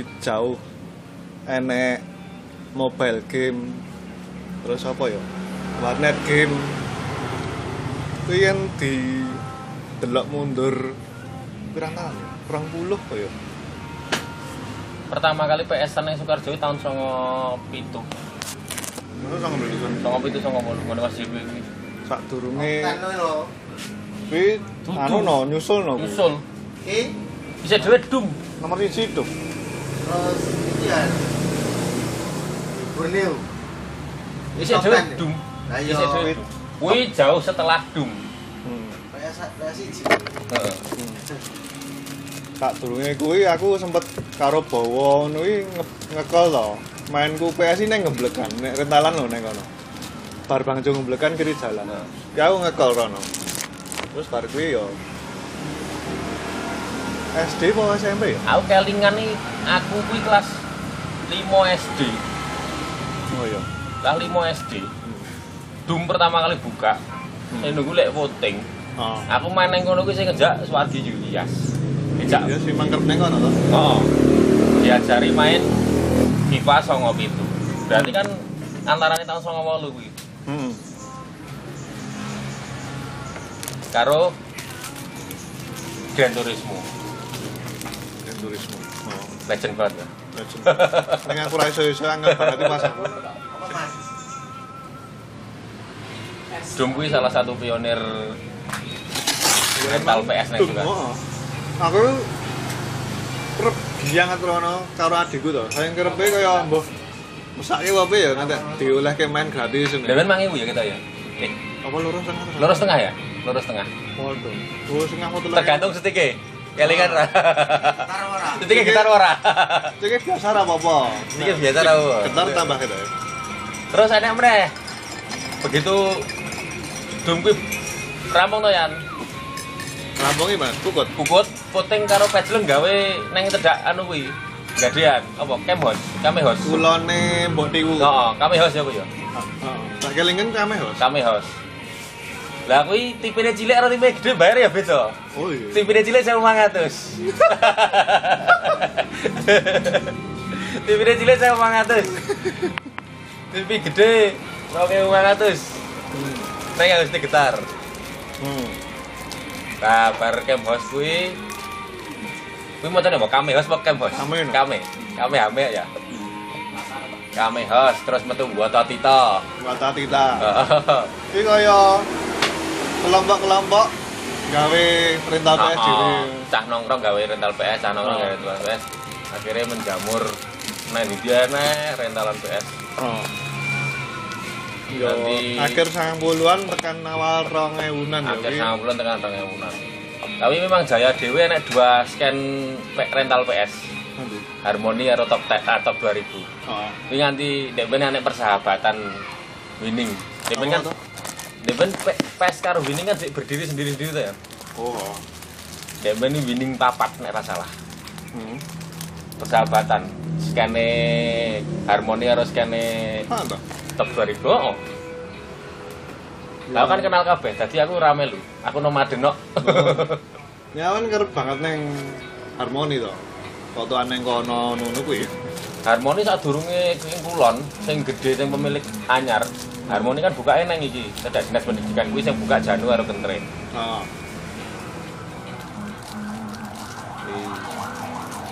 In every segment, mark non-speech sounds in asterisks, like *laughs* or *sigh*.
Tadi jauh enek mobile game terus apa ya warnet game kuwi kan di delok mundur pirang tahun ya? kurang puluh apa ya Pertama kali PS nang Sukarjo tahun 97. Ngono sang beli kan 97 98 ngono Mas JB kuwi. sak durunge Kan lho. kuwi Dudu. anu no nyusul no kuwi. Usul. Iki Bisa dhewe dum. nomor siji tuh terus iki ya. Borneo. Bisa Top dhewe ya? dum. Lah iya. Kuwi jauh setelah dum. hmm. PS PS siji. Heeh. sak durunge kuwi aku sempet karo bawa ngono kuwi nge- ngekol to mainku PS ini ngeblekan nek rentalan lho nek kono bar bangjo ngeblekan kiri jalan Nah. ya aku ngekol rono terus bar kuwi yo SD apa SMP ya? Aku kelingan nih aku kuwi kelas 5 SD. Oh iya. Lah 5 SD. Dum pertama kali buka. Saya nunggu lek voting. Oh. Aku main nang kono kuwi sing ngejak Suwardi Julias. Dijak Ya si mangkep neng kono to. Oh, diajari main FIFA songo itu. Berarti kan antaranya tahun songo walu kuwi. Hmm. Karo Gran Turismo, Dan turisme. Oh. legend banget ya. Legend. Ning aku ra iso-iso angel banget Mas aku. Dum kuwi salah satu pionir rental PS nih juga. Oh. Aku kerep biang atrono karo adikku to. Saya kerepe kaya mbah mesake apa ya nanti diolehke main gratis ini. Demen mangi ya kita ya. Eh, Apa lurus tengah? lurus tengah ya? Lurus tengah. Foto. Oh. Tergantung setike. Kelingan ra. Tar ora. Setike gitar ora. Cek biasa ra apa-apa. Biasa ra apa. Getar tambah gitu. Terus enak meneh. Begitu Dum kuwi rampung to Yan. Rampungi Mas, pukut. Kukut puting karo pecleng gawe neng tedak anu kuwi. Gadean apa kemhos, kamehos. Kulone mbok tiku. Heeh, kamehos ya kuwi ya. Heeh. Tak kelingan kame hos. Kamehos. Lah kuwi tipene cilik karo tipe gede bayar ya beda. Oh iya. Tipene cilik 1500. *laughs* Tipene cilik 1500. Tipe gede 2500. Hmm. Neng harus getar. Hmm. Nah, bar kem host kuwi kuwi macane apa? Kame host apa kem host? Kame, no. Kame. Kame ame ya. Kame host terus metu Woto Tito. Wata tita. *laughs* Iki kaya kelompok-kelompok gawe rental PS dhewe. Cah nongkrong gawe rental PS, cah nongkrong Oh. gawe rental PS. Akhirnya menjamur nah di dia nih rentalan PS. Oh. Yo, Nanti- akhir 90-an tekan awal 2000-an ya. Akhir sama bulan tekan tengah bulan. Tapi memang Jaya Dewi enek dua scan rental PS. Aduh. Harmoni atau top te- ah, top 2000. Oh. Ini nganti Depen anek persahabatan winning. Depen kan Apa tuh? Depen P- PS karo winning kan sik berdiri sendiri-sendiri tuh ya. Oh. Depen ini winning papat nek ra salah. Hmm. Persahabatan. Skane harmoni harus skane Apa? top 2000. Oh. Lah kan kenal kabeh, dadi aku rame lu. Aku nomaden kok. Ya kan kerep banget neng harmoni to. Fotoan neng kono ngono kuwi. Harmoni saat durunge ing kulon sing gede sing pemilik anyar. Harmoni kan bukake nang iki, cedak dinas pendidikan kuwi sing buka Janu karo Kentre. Oh.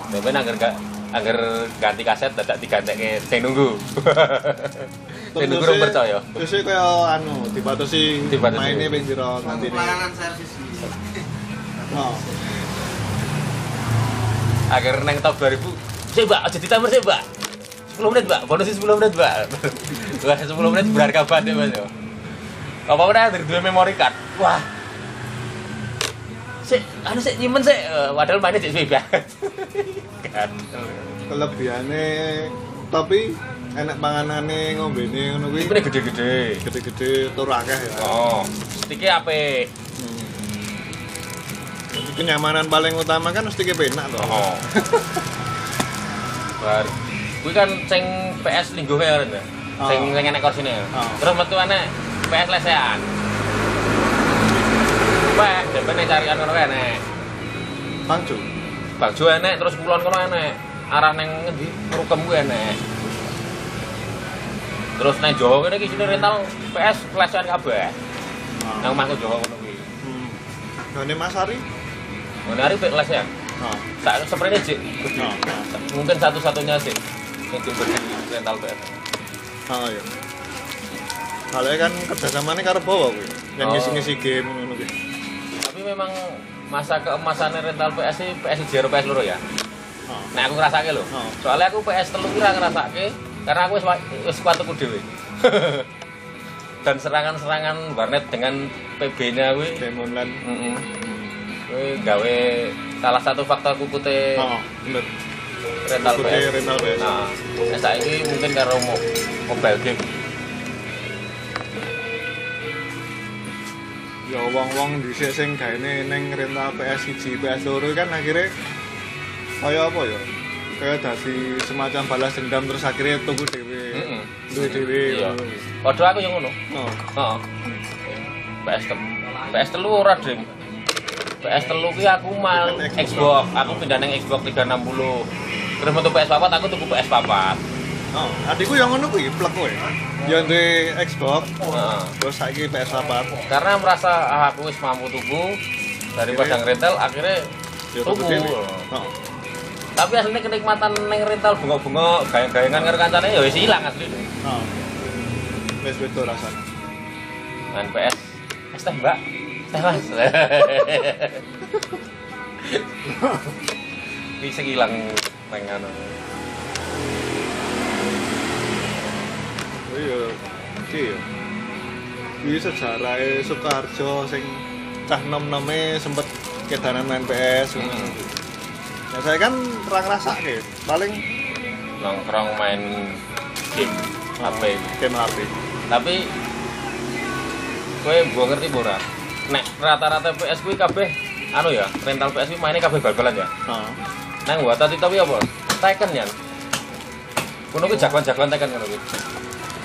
Depen anggar gak anggar ganti kaset dadak digantekke sing nunggu. *laughs* sing nunggu rung percaya. Terus iki kaya anu dibatasi Dibatasi. maine ping pira nanti. Pelayanan servis. Oh. Akhir neng top 2000. Sik, Mbak, aja ditambah sik, Mbak. 10 menit, Mbak. Bonus 10 menit, Mbak. Wah, 10 menit berharga banget, Mas. yo. Apa udah dari dua memory card. Wah. Sik, anu sik nyimpen sik. Eh, Padahal mainnya banget. Kan. Kelebihane tapi enak panganane ngombene ngono kuwi. Ini gede-gede. Gede-gede tur akeh ya. Oh, stike apik. Hmm. Jadi kenyamanan paling utama kan mesti kepenak toh. Oh. *laughs* Bar. Kuwi kan sing PS linggo kae kan. Sing Oh. sing enek kursine. Oh. Terus metu enek PS lesehan. carian ngono kae enek. Mangju. Bangjo enek terus kulon kono enek. Arah neng ngendi Rukem ku enek. Terus neng Jawa kene iki sini rental PS flashan kabeh. Nang omahku Jawa ngono kuwi. Hmm. Gane Mas Ari? Ngono hari PS ya. Nah. Sak seprene Cik. Nah. Mungkin satu-satunya sih yang diberi rental PS. Oh iya. Kalau kan kerjasamanya karo bawa kuwi. Yang Oh. ngisi-ngisi game ngono kuwi. Tapi memang masa keemasannya rental PS sih PS Zero PS loro ya. Oh. Nah aku ngrasake lho. Oh. Soalnya aku PS telu kira ngrasake karena aku wis wa- wis kuat tuku dhewe. *laughs* Dan serangan-serangan warnet dengan PB-nya kuwi Game online. heeh. Gawe salah satu faktor kukute Oh, bener. rental PS. rental PS. Nah, nah saiki mungkin karo mo- mobile game. Ya wong-wong dhisik sing gaene ning rental PS1, PS2 kan akhirnya kaya apa ya? Kayak dadi semacam balas dendam terus akhirnya tuku dhewe. Heeh. Duwe. Iya. Padha aku yang ngono. Oh. Heeh. PS telu. PS telu ora, Ding. PS telu ki aku mal Xbox, aku pindah nang Xbox 360. Terus metu PS papat aku tuku PS papat. Oh, adikku yang ngono kuwi plek kowe. Ya duwe Xbox, Heeh. terus saiki PS4. Karena merasa ah, aku wis mampu tuku daripada ngerental akhirnya Ya tuku dhewe. Oh. Tapi aslinya kenikmatan neng rental bengok-bengok, gayang-gayangan karo kancane ya wis ilang asli. Oh. Wis beda rasane. Main PS. Es teh, Mbak. Teh, Mas. *laughs* Ini sing ilang neng anu. Oh iya. Iki ya. Iki sejarahnya Soekarjo sing cah nom-nome sempet kedanan main PS. Hmm. Nah, saya kan terang rasake paling nongkrong main game HP. game HP. Tapi kowe mbok ngerti ora? Nek rata-rata PS kuwi kabeh anu ya, rental PS kuwi mainnya kabeh bal-balan ya. Heeh. Nang Wata Tito kuwi apa? Tekken ya. Kuno kuwi jagoan-jagoan Tekken ngono kuwi.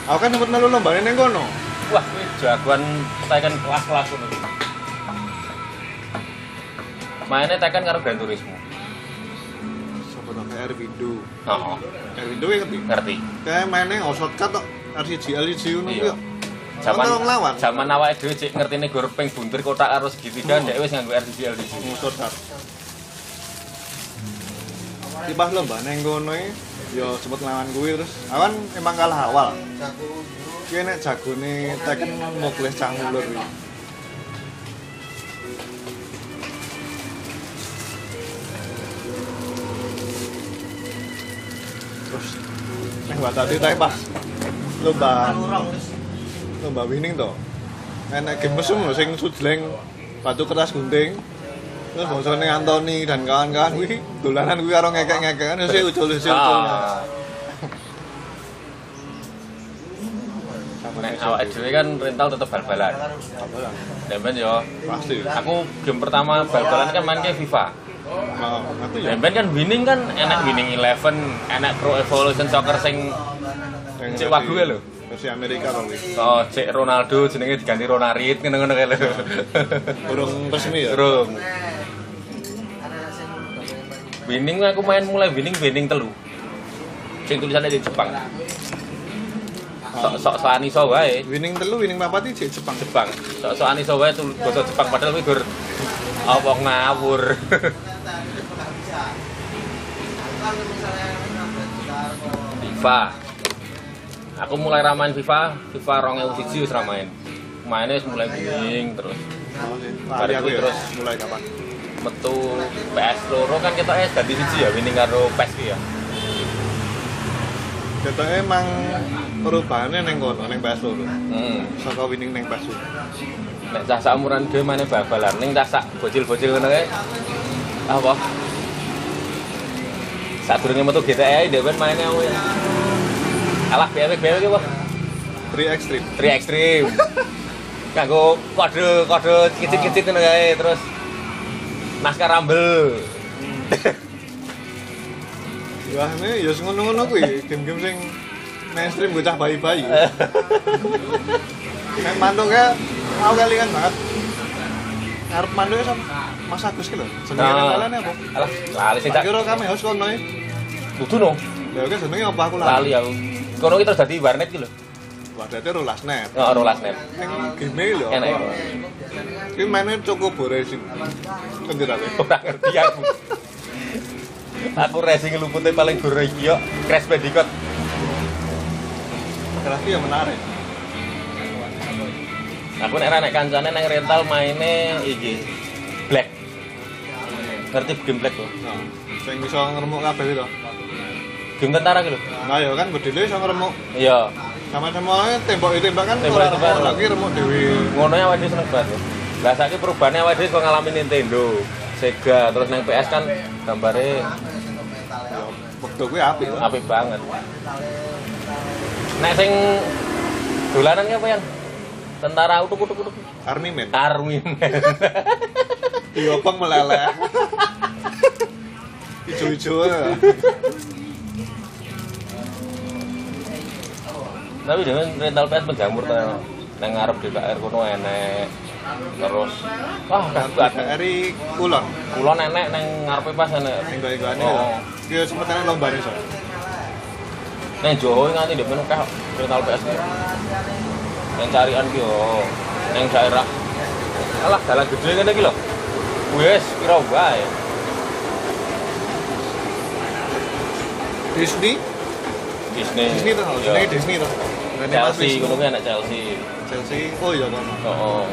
Aku kan sempet melu lombane ning kono. Wah, kuwi jagoan Tekken kelas-kelas ngono kuwi. Mainnya Tekken karo Gran Turismo. Sapa to kayak Arvindo. Oh, Arvindo kuwi ngerti. ngerti. Kayak mainnya nggak shortcut tok. RCG LCG ngono kuwi. Zaman Ono nglawan. zaman awake dhewe cek ngertine gor ping kotak karo segitiga ndek wis nganggo RGB LDC. Shortcut. Di pas lomba neng kono iki ya sempet lawan kuwi terus awan emang kalah awal. Kuwi nek jagone Tekken muklis cang ulur kuwi. Terus nek buat tadi teh pas lomba lomba winning to. Enek game mesum sing sujleng batu kertas gunting. Terus bongsone Anthony dan kawan-kawan kuwi dolanan kuwi karo ngekek-ngekek kan wis ucul wis ucul. Nek awake dhewe kan rental tetep bal-balan. Demben yo. Pasti. Aku game pertama bal-balan kan main ke FIFA. Nah, ngerti ya. Demben kan winning kan enak winning 11, enak Pro Evolution Soccer sing wagu ya lho. Versi Amerika to kuwi. oh cek Ronaldo jenenge diganti Ronarit ngono-ngono kae lho. Burung resmi ya. Terus winning aku main mulai winning winning telu. Sing tulisannya di Jepang. Sok sok soani so wae. Winning telu, winning papat iki jek Jepang. Jepang. Sok soani so wae tulis basa Jepang padahal kuwi gur apa ngawur. FIFA. Aku mulai ramain FIFA, FIFA 2001 wis ramain. Mainnya mulai winning terus Lari aku ya. terus. mulai kapan? metu PS loro kan kita es ganti siji ya winning karo ki ya. Ketoke emang perubahannya neng kono, neng PS loro. Hmm. Saka winning neng PS loro. Nek cah sak umuran dhewe maine bal-balan ning cah sak bocil-bocil ngono kae. Apa? Sadurunge metu GTA dhewe maine aku ya. Kalah BW BW ki apa? 3 Extreme. Tri ekstrim. Kanggo kode kode kicit-kicit ngono kae terus naskah rumble. *laughs* Wah, ini ya ngono-ngono kuwi, game-game sing mainstream bocah bayi-bayi. *laughs* Nek mantuk ke aku kelingan banget. ngarep mandu sama Mas Agus ki lho. Jenenge Nah. rentalannya apa? Alah, lali sing Tak kira kami host kono dudu no. Lha oke jenenge apa aku lali. Lali aku. Kono ki terus dadi warnet. Wah, dadi rolas net. Heeh, rolas net. Lho. Enak. Ki mainnya cukup racing. Kendirane. *laughs* Ora ngerti aku. Aku racing lupute paling iki yo Crash Bandicoot. Berarti ya menarik. Aku nek nek kancane nang rental maine iki Black. Ngerti game Black kok? Nah, sing iso ngremuk kabeh itu. Game tentara lho. Nah, ya kan bedile iso ngremuk Iya. sama-sama tembok tembak kan Tembok- tembak. remuk lagi remuk dhewe. Ngono ya awake seneng banget. Lah saiki perubahannya awake dhewe kok ngalami Nintendo, Sega, terus nang PS kan gambare Ya, wektu kuwi apik. Pak. apik banget. Nek sing dolanan ki apa yang tentara utuk utuk utuk Army Man. Army Man. Diopeng meleleh. Ijo-ijo. *laughs* Tapi dengan rental PS penjamur tenan. Nang ngarep DKR kono enek. Terus wah kabeh Dari kulon. kulon enek nang ngarepe pas enek. Enggak-enggakane. Oh. Ki sempetane lombane so. Neng Jawa nganti ndek meneh kah rental PS ki. Neng carian ki yo. Neng daerah. Alah dalan gede ngene iki lho. Wes pira wae. Disney, Disney. Disney tuh, Iya. Disney Disney tuh. Mas Chelsea, ngono anak Chelsea. Chelsea. Oh iya kono. Oh.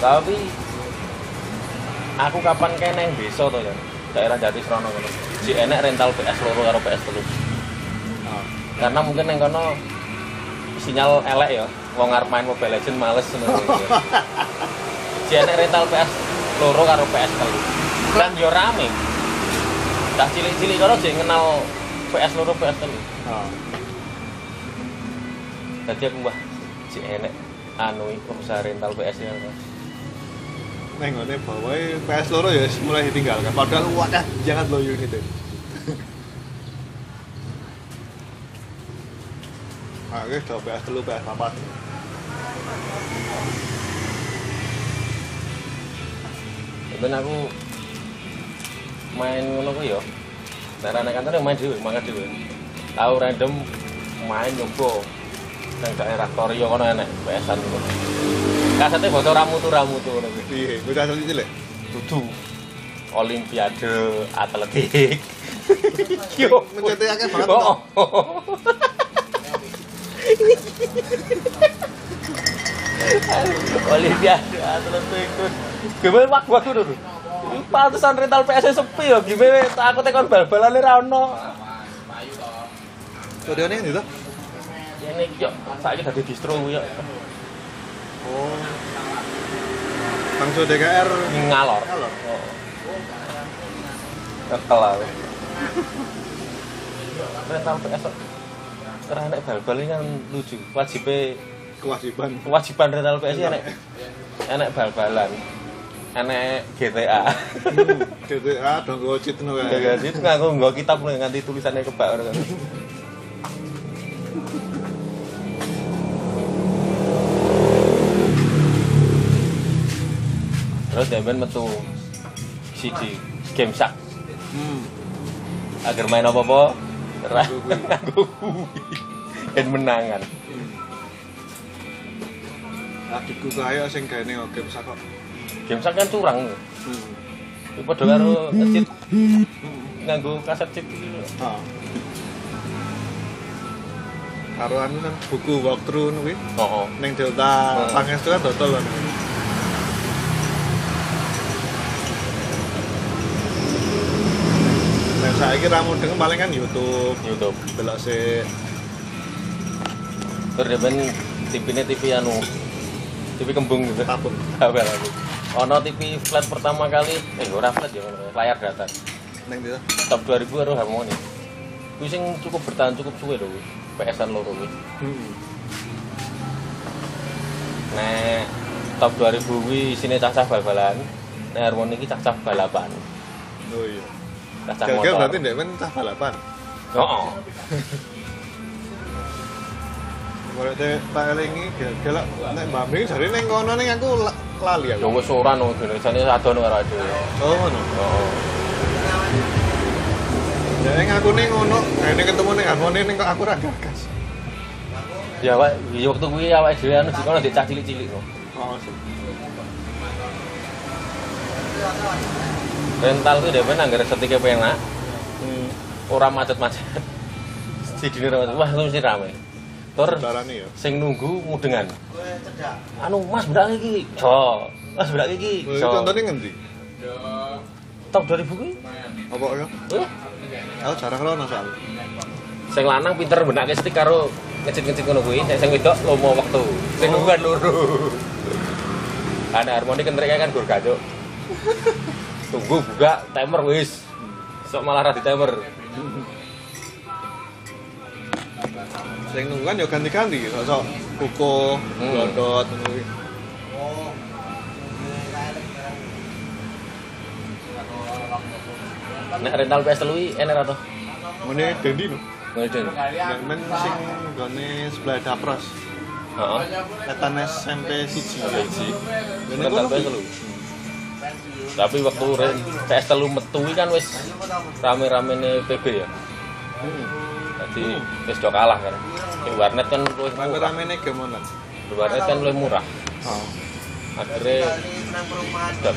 Tapi aku kapan neng desa to ya. Daerah Jati Srono ngono. Si enek rental PS loro karo PS telu. Ah. Karena mungkin neng kono sinyal elek ya. Wong arep main Mobile Legend males ngono. *laughs* Si enek rental PS loro karo PS telu. Dan yo rame. Dah cilik-cilik kono sing kenal PS loro PS telu. Tadi aku mbah si enek anu usaha rental PS ya. Neng ngene bawae PS loro ya mulai ditinggalkan. Padahal wadah jangan lo unit itu. Oke, do PS telu PS papat. Ben aku main ngono ku yo. Daerah nek kantor main dhewe, mangkat dhewe. Tahu random main nyoba nang daerah Torio kono enek PS-an ngono. Kasete bocor ramu tu ramu tu ngono kuwi. Iya, bocah cilik. Dudu Olimpiade atletik. Yo, Mencetak akeh banget. Oh. Olimpiade atletik gimana wak wak dulu pantesan rental PS sepi ya gimana? Aku tekan bal-balan ra ono. Kodene ndi to? ini yo saiki dadi distro yo. Oh. Bangso DKR ngalor. Ngalor. oh. Kekel aku. Rental PS kok. Ora enek bal-bal ini kan lucu wajibnya kewajiban. kewajiban rental PS ini enek enek bal-balan enek GTA Hmm, GTA dong go cheat no Ya kae. kan, itu nganggo nggo kitab lho nganti tulisannya kebak ngono kan. Terus Demben metu CD Game Shark Hmm. agar main apa-apa kuwi. Dan menangan. Adikku kaya sing gaene game sak kok. Game Shark kan curang. Hmm. Iku padha karo cheat nganggo kaset cheat iki lho. Ah. Karo anu kan buku walkthrough ngono kuwi Heeh. ning Delta. Pangestu kan dodol kan. Nah, saiki ra mudeng paling kan YouTube, YouTube. delok sik Terus TV-ne TV anu TV kembung gitu. tabung. Aku. Ono TV flat pertama kali, eh ora flat ya, layar datar. Ning ndi to? Top 2000 karo harmoni. Kuwi sing cukup bertahan cukup suwe lho kuwi. PS-an loro kuwi. Nek top 2000 kuwi isine cacah bal-balan. Nek harmoni iki cacah balapan. Oh iya. Cacah motor. berarti ndek men cah balapan. Heeh. *laughs* Kalau teh tak elingi gelak nek Mbak Ming jare ning kono ning aku la- lali Ya wis ora no karo dhewe. Oh ngono. Oh. Ya ning aku ning ngono, ini ketemu ning harmoni ning kok aku ra gagas. Ya Pak, ya waktu kuwi awake dhewe anu di kono dicah cilik-cilik no. Oh. Rental kuwi dhewe nang setike penak, Hmm. ora macet-macet. Sidine ora macet. Wah, itu mesti rame. Darane ya. sing nunggu mudengan. Anu, Mas bedak iki. Jo. Mas bedak iki. Jo. Contohnya ngendi? Top 2000 kuwi. Apa ya? Eh, Aku jarang rono soal. sing lanang pinter benake stick karo ngecit-ngecit ngono kuwi, sing sing wedok lomo wektu. Sing nungguan loro. Ana harmoni kentrek kan gur gacuk. Tunggu buka timer wis. Sok malah ra di timer. Sing nungguan ya ganti-ganti, sok kuku, Hmm. blodot ngono. Oh. Rental PS telu iki enak atau? Mene Dendi no. Ngene. Nek men sing gone sebelah Dapros. Heeh. Ketan SMP siji. Siji. Rental PS telu. Tapi waktu PS telu metu iki kan wis rame-ramene PB ya. Hmm. Jadi wis do kalah kan. Di warnet kan luwih murah. Rame-rame game online. Di warnet kan luwih murah. Oh. Akhirnya. Sedap.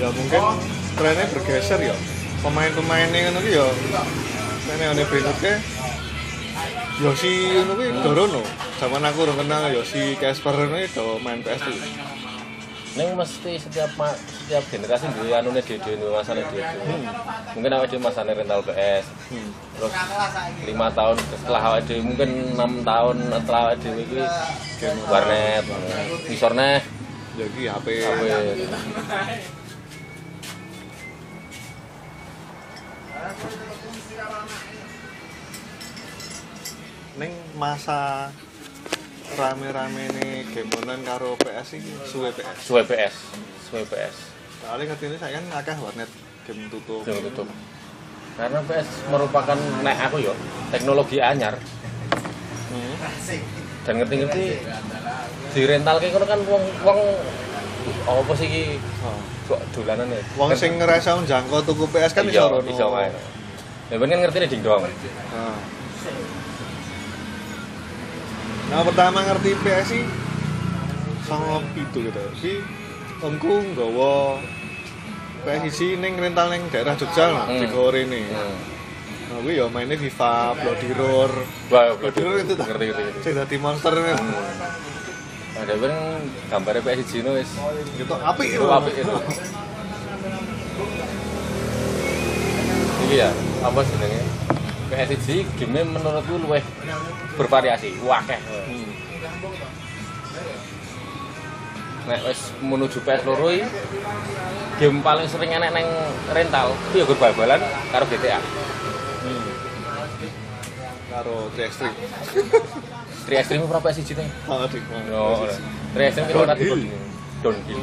Ya mungkin trennya bergeser ya. Pemain-pemainnya ngono ya. Kene ngene bentuke Yosi ngono kuwi dorono. Zaman aku ora kenal Yosi Casper ngono do main PS tuh. Neng mesti setiap ma- setiap generasi duwe anune dhewe duwe masane dhewe. Mungkin awake dhewe masane rental PS. Hmm. Terus lima tahun setelah awake dhewe mungkin enam tahun setelah awake dhewe iki game warnet, visornya Ya iki HP. HP. Ning masa rame-rame nih game online karo PS iki suwe PS. Suwe PS, suwe PS. Soalnya ngerti ini saya kan akeh warnet game tutup. Jangan tutup. Karena PS merupakan nek aku yo teknologi anyar Hmm. dan ngerti-ngerti di rental kayak kan wong wong oh, apa sih iki Oh. kok dolanan ya? Wong sing ngerasa njangkau tuku PS kan iso Iya, rono. iso wae. Ya ben kan ngerti nih ding dong. Nah, pertama ngerti PS sih sama itu gitu. Si omku nggawa PS isi ning rental ning daerah Jogja lah, Hmm. di Gore ini. Hmm. Nah, gue ya mainnya FIFA, Bloody Roar. Wah, Bloody Roar itu tak? ngerti ngerti. Sing dadi monster ini. Ada ben gambarnya PS Jino wis Gitu apik itu apik itu. Iki ya, apa jenenge? PSG game menurutku luwih bervariasi, wakeh. Hmm. Nek wis menuju PS loro game paling sering enek neng rental itu ya bal-balan karo GTA. Hmm. Karo 3x3. 3 Extreme berapa PS Jino? Oh, dik. Yo, 3 Extreme kira ora downhill.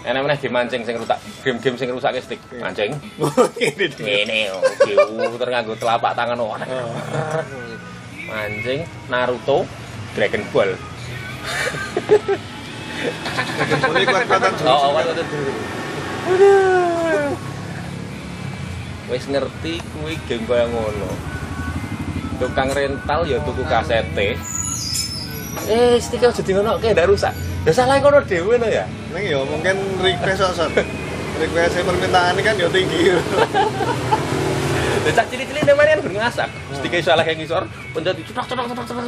Enak meneh game mancing sing rusak, game-game sing rusak ke stick. Mancing. *laughs* Ini. Ngene yo, diuter nganggo telapak tangan ora. Oh. *laughs* Mancing Naruto Dragon Ball. Boleh kuat-kuatan *laughs* Oh, oh, oh, oh. Wis ngerti kuwi game kaya ngono. Tukang rental ya tuku kasete. Eh, stick aja jadi ngono kayak ndak rusak. Ya salah kono dhewe no ya. Ning ya mungkin request kok, Son. Request permintaan ini kan *laughs* ya tinggi. Lah cak cilik-cilik nemane kan ngasak. Stick salah yang ngisor, pencet cetok cetok cetok cetok.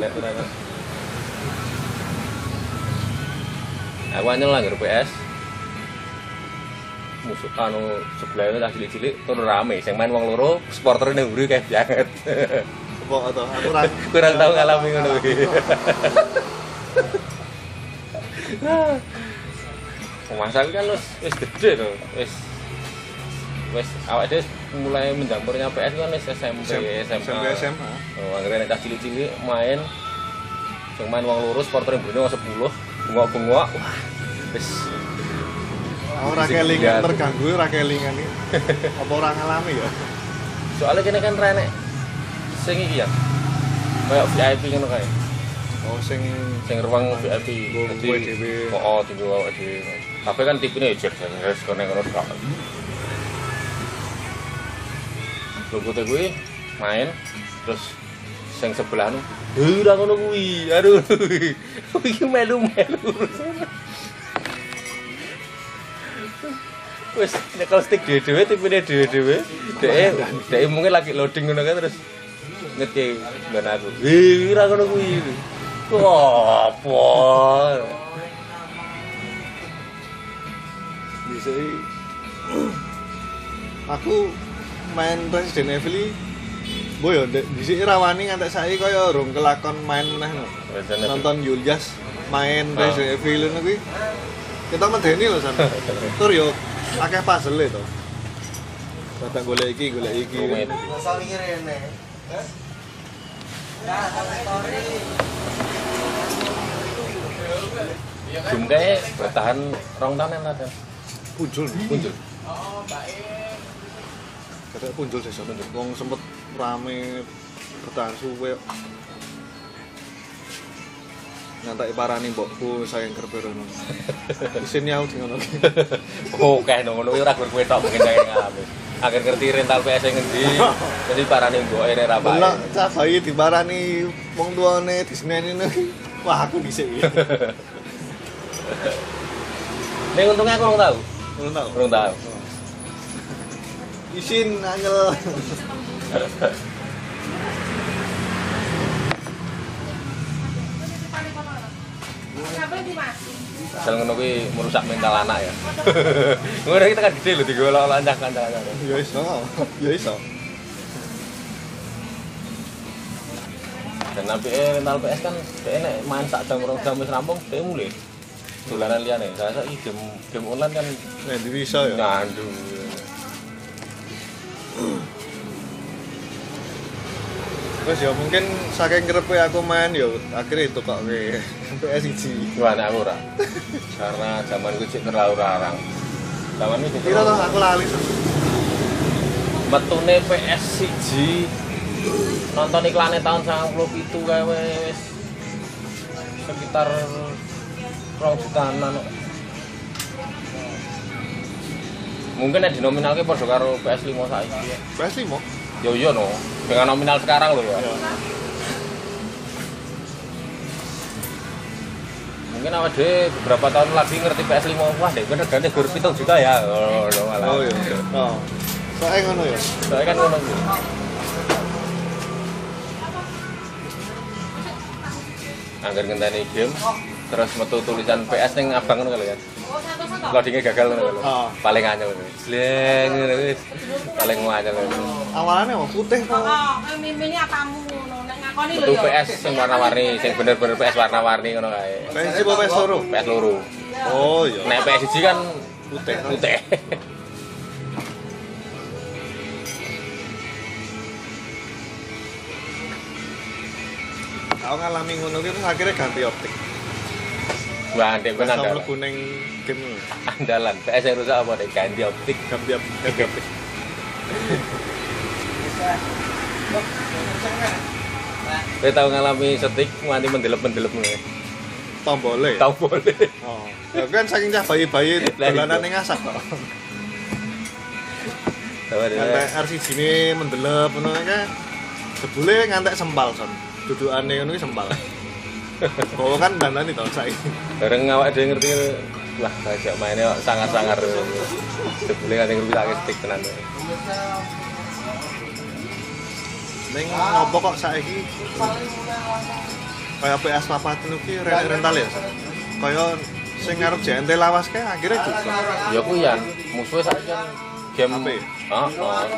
Lihat tenan. Aku anyel lah PS. Musuh anu sebelahnya tak cilik-cilik tur rame, sing main wong loro, supporter ning mburi kayak banget. Apa atau aku ra *laughs* Kurang tahu ngalami ngono kuwi. Masa kan wis wis gede to, wis wis awake dhewe mulai mencampurnya PS kan wis SMP, SMA. SMP SMA. Oh, akhirnya nek cah cilik-cilik main sing main wong yang Brunei wong 10, bengok-bengok. Wah, wis ora kelingan terganggu ora kelingan iki. *laughs* Apa ora ngalami ya? Soalnya kene kan rene sing iki ya. Kayak VIP ngono kae. Oh sing Sing ruang VIP. Jadi. Oh, oh tinggal awake dhewe. Tapi kan tipenya ya jer jeres kene ngono tok. Lupute kuwi main terus sing sebelah nu ora ngono kuwi. Aduh. Iki melu-melu. Wes nyekel stick dhewe-dhewe tipene dhewe-dhewe. Dek dek mungkin lagi loading ngono kan terus ngeti ben aku. Hei, ora ngono kuwi. Wah, apa? bisa aku main Resident Evil iki Boy yo ndek dhisik rawani ngantek saiki kaya rong kelakon main meneh no. Nonton Yulias main Ah. Resident Evil ngono kuwi. Kita medeni lho sana. Tur yo akeh puzzle to. Datang golek iki, golek iki. Rumit. Masa mikir kayak bertahan rong tahun yang ada. Punjul. Muncul. Kata punjul sih sono. Wong sempet rame bertahan suwe. Ngantai parani mbokku sayang kerberono. *laughs* Isin nyau sing ngono ki. Oke, ngono ora gur kowe tok mungkin saya ngalami. Akhir ngerti rental PS yang ngendi. *laughs* Jadi parane mbok ene ra bae. Delok cah bayi diparani wong tuane diseneni. Wah, aku dhisik. *laughs* Ning untungnya aku ora tahu. Ngono tau. Belum tahu. Isin angel. Asal ngono kuwi merusak mental anak ya. *laughs* Ngono kita kan gede lho digolok lancah kancan. Ya iso. Ya iso. Dan nanti eh rental PS kan dia nek main sak jam rong jam wis rampung dia mulai. Dolanan liyane. Saya rasa iki game game online kan Nek bisa ya. ngandu. Terus ya mungkin saking kerepe aku main ya akhirnya itu kok ke PS1. Gimana aku ora? Karena zaman gue cek terlalu larang. Zaman itu Kira tuh aku lali. Metune PS siji nonton iklannya tahun 90 itu kae wis sekitar rong jutaan. Mungkin nek dinominalke padha karo PS5 saiki. ya. PS5. Yo yo no, dengan nominal sekarang loh ya. Ya. Mungkin awak dhewe beberapa tahun lagi ngerti PS5, wah dek bener gane gur 7 juta ya. Oh, oh, malah. Oh iya. Oh. Soalnya ngono ya. Soalnya kan ngono kuwi. Angger ngenteni game terus metu tulisan PS ning abang ngono kali ya. Loadingnya gagal ngono lho. Ah. Paling anyel. Sleng ngono wis. Paling anyel. Awalnya mau putih kok. Oh, mimini apamu ngono nek ngakoni lho ya. PS sing warna-warni, sing bener-bener PS warna-warni ngono kae. PS apa PS loro? PS loro. Oh iya. Nek PS siji kan Putih. putih. Aku ngalami ngono ki terus akhirnya ganti optik. Wah, ndek ben andalan. mlebu ning game ngono. Andalan. PS yang rusak apa dek ganti optik. ganti op- ganti optik. Kowe tau ngalami setik nganti mendelep-mendelep ngono. Tombole. Tau boleh. Oh. Ya kan saking cah bayi-bayi Lah, dolanan iya. ning asap kok. Ngantek ada. RCG ini mendelep ngono kan. Jebule ngantek sempal son. Dudukane ngono ki sempal. Oh kan dandan itu saiki. Bareng awak dhewe ngerti wah kajak mainnya kok sangar-sangar. Sebule kan ngerti tak stick tenan. Ning ngopo kok saiki kayak PS papat itu ki re- rental ya. Son? Kayak sing ngarep JNT lawas kae akhirnya juga. Ya ku ya, musuhnya saiki kan game HP. Heeh,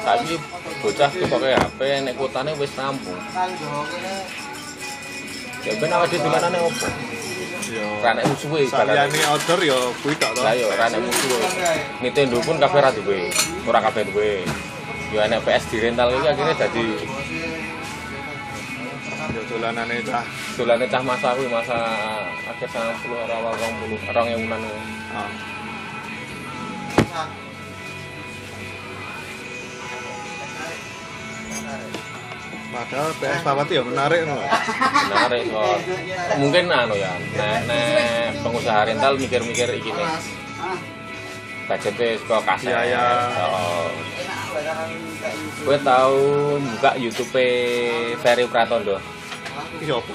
saiki bocah pakai HP nek kuotane wis rampung. Ya ben awake dhewe dolanane opo? Ya. Rane musuhe. Saliyane order ya kuwi tok to. Lah yo ora nek musuh. Nintendo pun kabeh ora duwe. Ora kabeh duwe. Yo enek PS di rental iki akhirnya dadi Ya dolanane cah. dolane cah masa kuwi masa akhir 90 ora awal 20 orang yang unan. Ah. Padahal PS Papati ya menarik no. menarik kok mungkin anu ya nek nek pengusaha rental mikir-mikir iki nih budgetnya suka kaset Biaya. oh. gue tahu buka YouTube Ferry Pratondo Iya apa?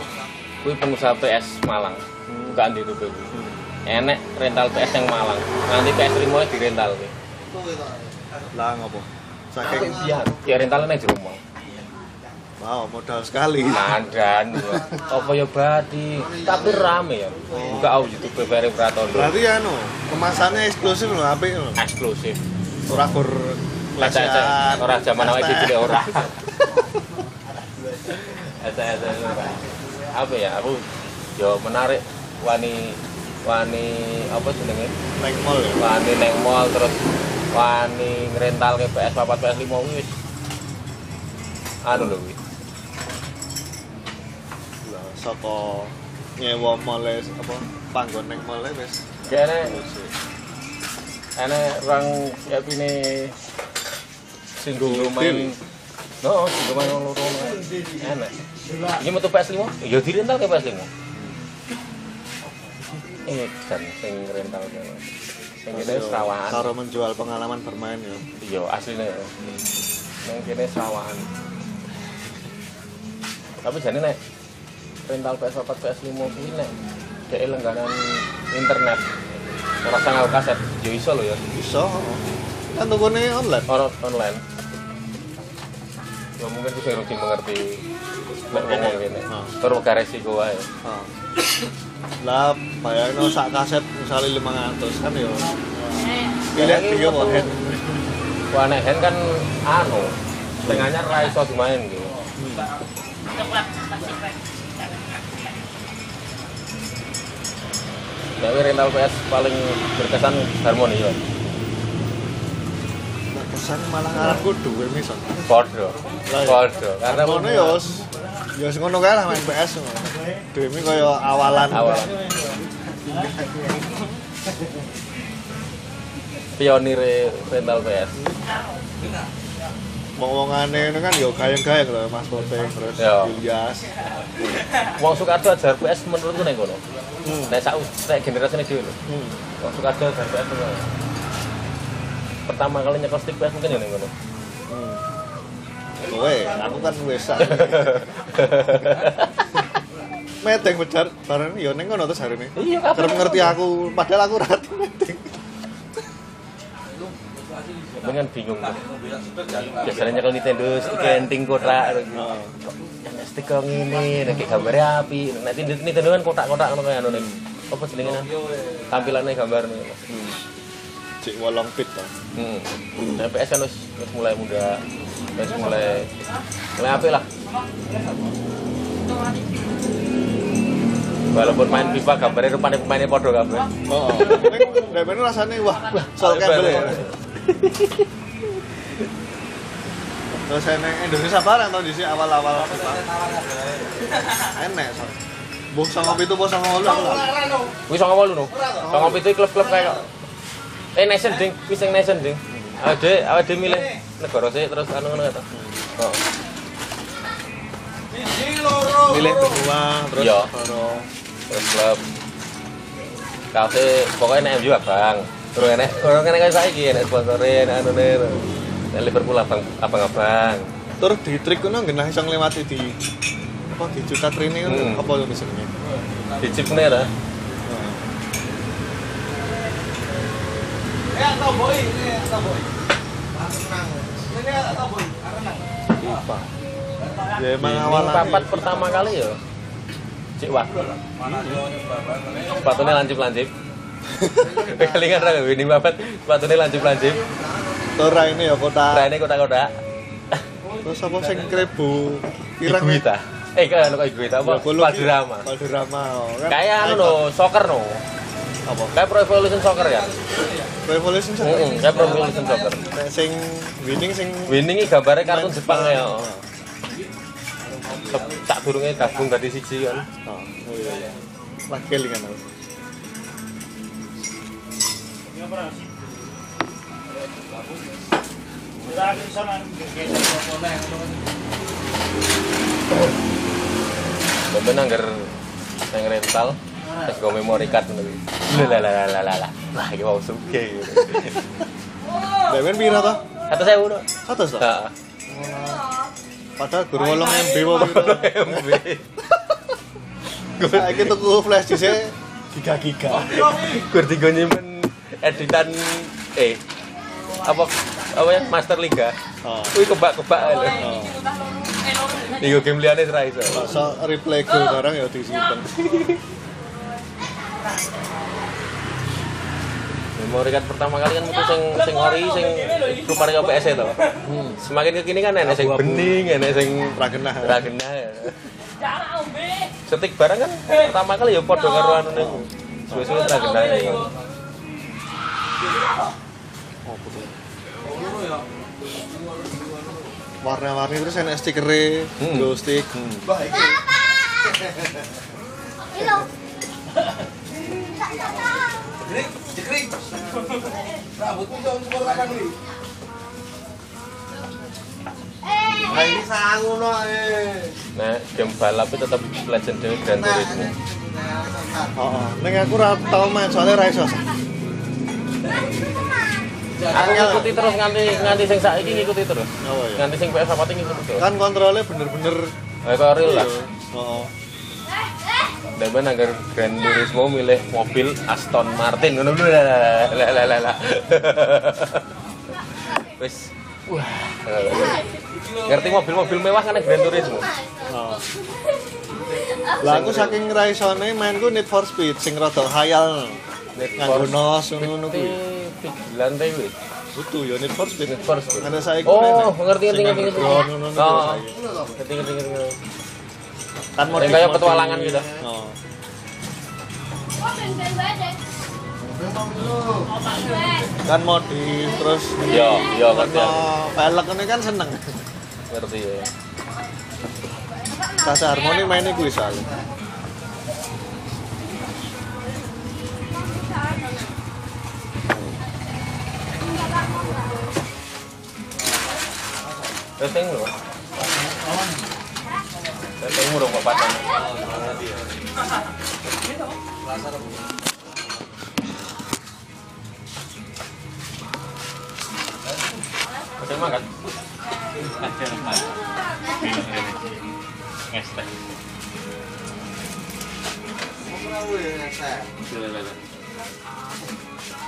gue pengusaha PS Malang bukaan di YouTube gue enek rental PS yang Malang nanti PS lima di rental Lah ngopo? Saking iya ya rentalnya di rumah wow modal sekali. Nandan, apa ya badi, tapi rame ya. Buka au YouTube Ferry Pratondo, Berarti anu kemasannya eksklusif loh, apik loh. eksklusif. Ora aja, lesehan. orang zaman hashtag. cilik ora. Aja ora. Apa ya, aku yo menarik wani wani apa jenenge? Neng mall ya. Wani neng mall terus wani ngrental ke PS 4 PS 5 wis. Anu lho wis. Saka nyewa mall apa panggon neng mall wis. Kene ene orang ya pine sing go main No, sing go main loro enak. Iki metu PS5? Ya dirental ke PS5. Eh, kan sing rental ke. Sing kene serawan. Karo menjual pengalaman bermain ya. Iya, asline. Nang kene serawan. Tapi jane nek rental PS4 PS5 kuwi nek dhek langganan internet ora sangau kaset ya iso lho ya Bisa. Kan tukune online. orang online ya mungkin bisa rugi mengerti nek ngomong gini Ah. terus resiko wae Ah. Lah bayangno sak kaset misalnya 500 kan ya. Pilih hand. wah nek hand kan anu setengahnya ra iso dimain gitu Nek rental PS paling berkesan harmoni ya. Nah, kesan malah ngarepku duwe misal. Lah, iya. Podo. Karena ngono ya ya wis ngono kae lah main PS. Demi kaya awalan. awalan. Pionir rental PS. Ngomongane ini kan ya gayeng-gayeng lho Mas Boteng terus Ya. Ilyas. Wong Soekardo ajar PS menurutku nek kono. Hmm. Sak nek generasi ini lho. Hmm. Wong Soekardo ajar PS kono. Pertama kali nyekel stick PS mungkin ya ning kono. Hmm. Kowe, aku kan wis sak. *laughs* Meteng bejar bareng ya ning ngono terus hari ini. Iya, ngerti aku, padahal aku ora meteng. Dengan bingung tuh. Biasanya nyekel Nintendo stick enting kotak gitu. Heeh. Yang stick kok ngene, nek gambarnya api. Nek Nintendo kan kotak-kotak ngono kaya anu. Apa jenenge nang? Tampilannya gambar nih. Hmm. Cik wolong pit to. Hmm. Nah, PS kan wis wis mulai muda, wis mulai mulai apik lah. Walaupun main FIFA gambarnya rupanya pemainnya podo kabeh. Oh. Ning dhewe rasane wah, wah sol kabel ya. Terus enek Indonesia barang tau di sini awal-awal. Enek so. Buh sama itu bos sama lu. Wis songo wolu no. Songo pitu klub-klub kayak Eh nation ding, wis sing nation ding. Ade, ade milih negara sih terus anu ngono ta. Oh. Milih benua terus Iya. baru Terus klub. Kafe pokoknya nek MU abang. Terus enek orang enek kayak saiki enek sponsorin anu nih. Nek Liverpool abang abang-abang. terus di trik kuno genah iso nglewati di apa di juta training Hmm. apa itu misalnya. Di chip nih lah. FIFA. Ya emang Ini awalan. papat pertama kali ya. Cik wah. Sepatunya lancip-lancip. Kelingan ra ini papat sepatunya lancip-lancip. Tora ini ya kota. Rene kotak-kotak. Terus apa sing krebu pirang Iguita. Eh kan kok Iguita apa? Ya, oh, kan. Kayak anu no, soccer no. Apa? Kayak Pro Evolution Soccer ya. Revolution satu. Heeh, kayak Pro Evolution Soccer. Nek sing winning sing Winning iki gambarnya kartun Jepang ya. Oh, Tak durunge gabung dadi siji kan. oh, iya, iya. Lagi kelingan aku. Bener anggar yang rental terus gue memory card kuwi. Lah lah lah lah lah lah. Lah iki mau suge. Dewen pira to? Kata saya udah. To? Heeh. Padahal guru 8 MB pira. MB. Saiki tuku flash disk giga giga. Gur nyimpen editan eh apa apa ya Master Liga. Oh. Wih kebak-kebak lho. Oh. Iku game liyane ora iso. Masa replay gol barang ya disimpen. *laughs* Memori card pertama kali kan metu sing sing ori sing rupane kaya PS to. Semakin ke kini kan enek sing bening, enek sing Ra genah. ra genah. Setik barang kan pertama kali ya padha karo anu niku. Suwe-suwe ra genah. Oh. Warna-warni terus enek stikere, Hmm. glow stick. Jekrik, jekrik. Rambutmu dong sepuluh kadang nih. Nah ini sangu no eh. Nah, game balap itu tetap legendary Gran Turismo. Heeh. Ning aku ora tau main soalnya ra iso. Aku ngikuti terus nganti nganti sing saiki ngikuti terus. Oh ya. Nganti sing PS apa ngikuti terus. Kan kontrolnya bener-bener Eh real lah. Heeh. Demen agar Gran Turismo milih mobil Aston Martin ngono lho lah lah lah lah lah. *laughs* Wis wah. Ngerti mobil-mobil mewah kan Gran Turismo. Heeh. Lah aku saking ra isone mainku Need for Speed sing rada khayal. Nganggo nos ngono kuwi. Lantai wis. Butuh ya Need for Speed. Need for Speed. Ada saiki Oh, ngerti ngerti ngerti ngono kuwi Oh. Ngerti ngerti ngerti. Kan Yang kayak petualangan gitu. Oh. Kan modif terus Iya, iya ngerti. Aku. velg ini kan seneng. Ngerti ya. Rasa harmoni mainnya kuwi soalnya. Setting lho. Settingmu dong Pak Patan. Setting makan. Ngestek.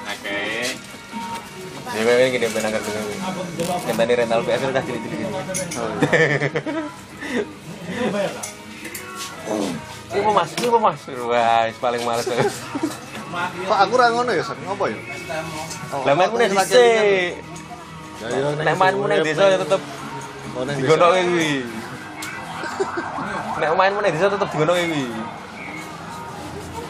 Oke. Jadi memang gini benar kan Yang tadi rental PS udah jadi jadi gini. Ini apa mas? Ini apa mas? Wah, paling males. Pak aku ra ngono ya, San. Ngopo ya? Lah main mulai dhisik. Ya ya Nek main mulai desa ya tetep Oh, digonoke kuwi. Nek main mulai desa tetep digonoke kuwi.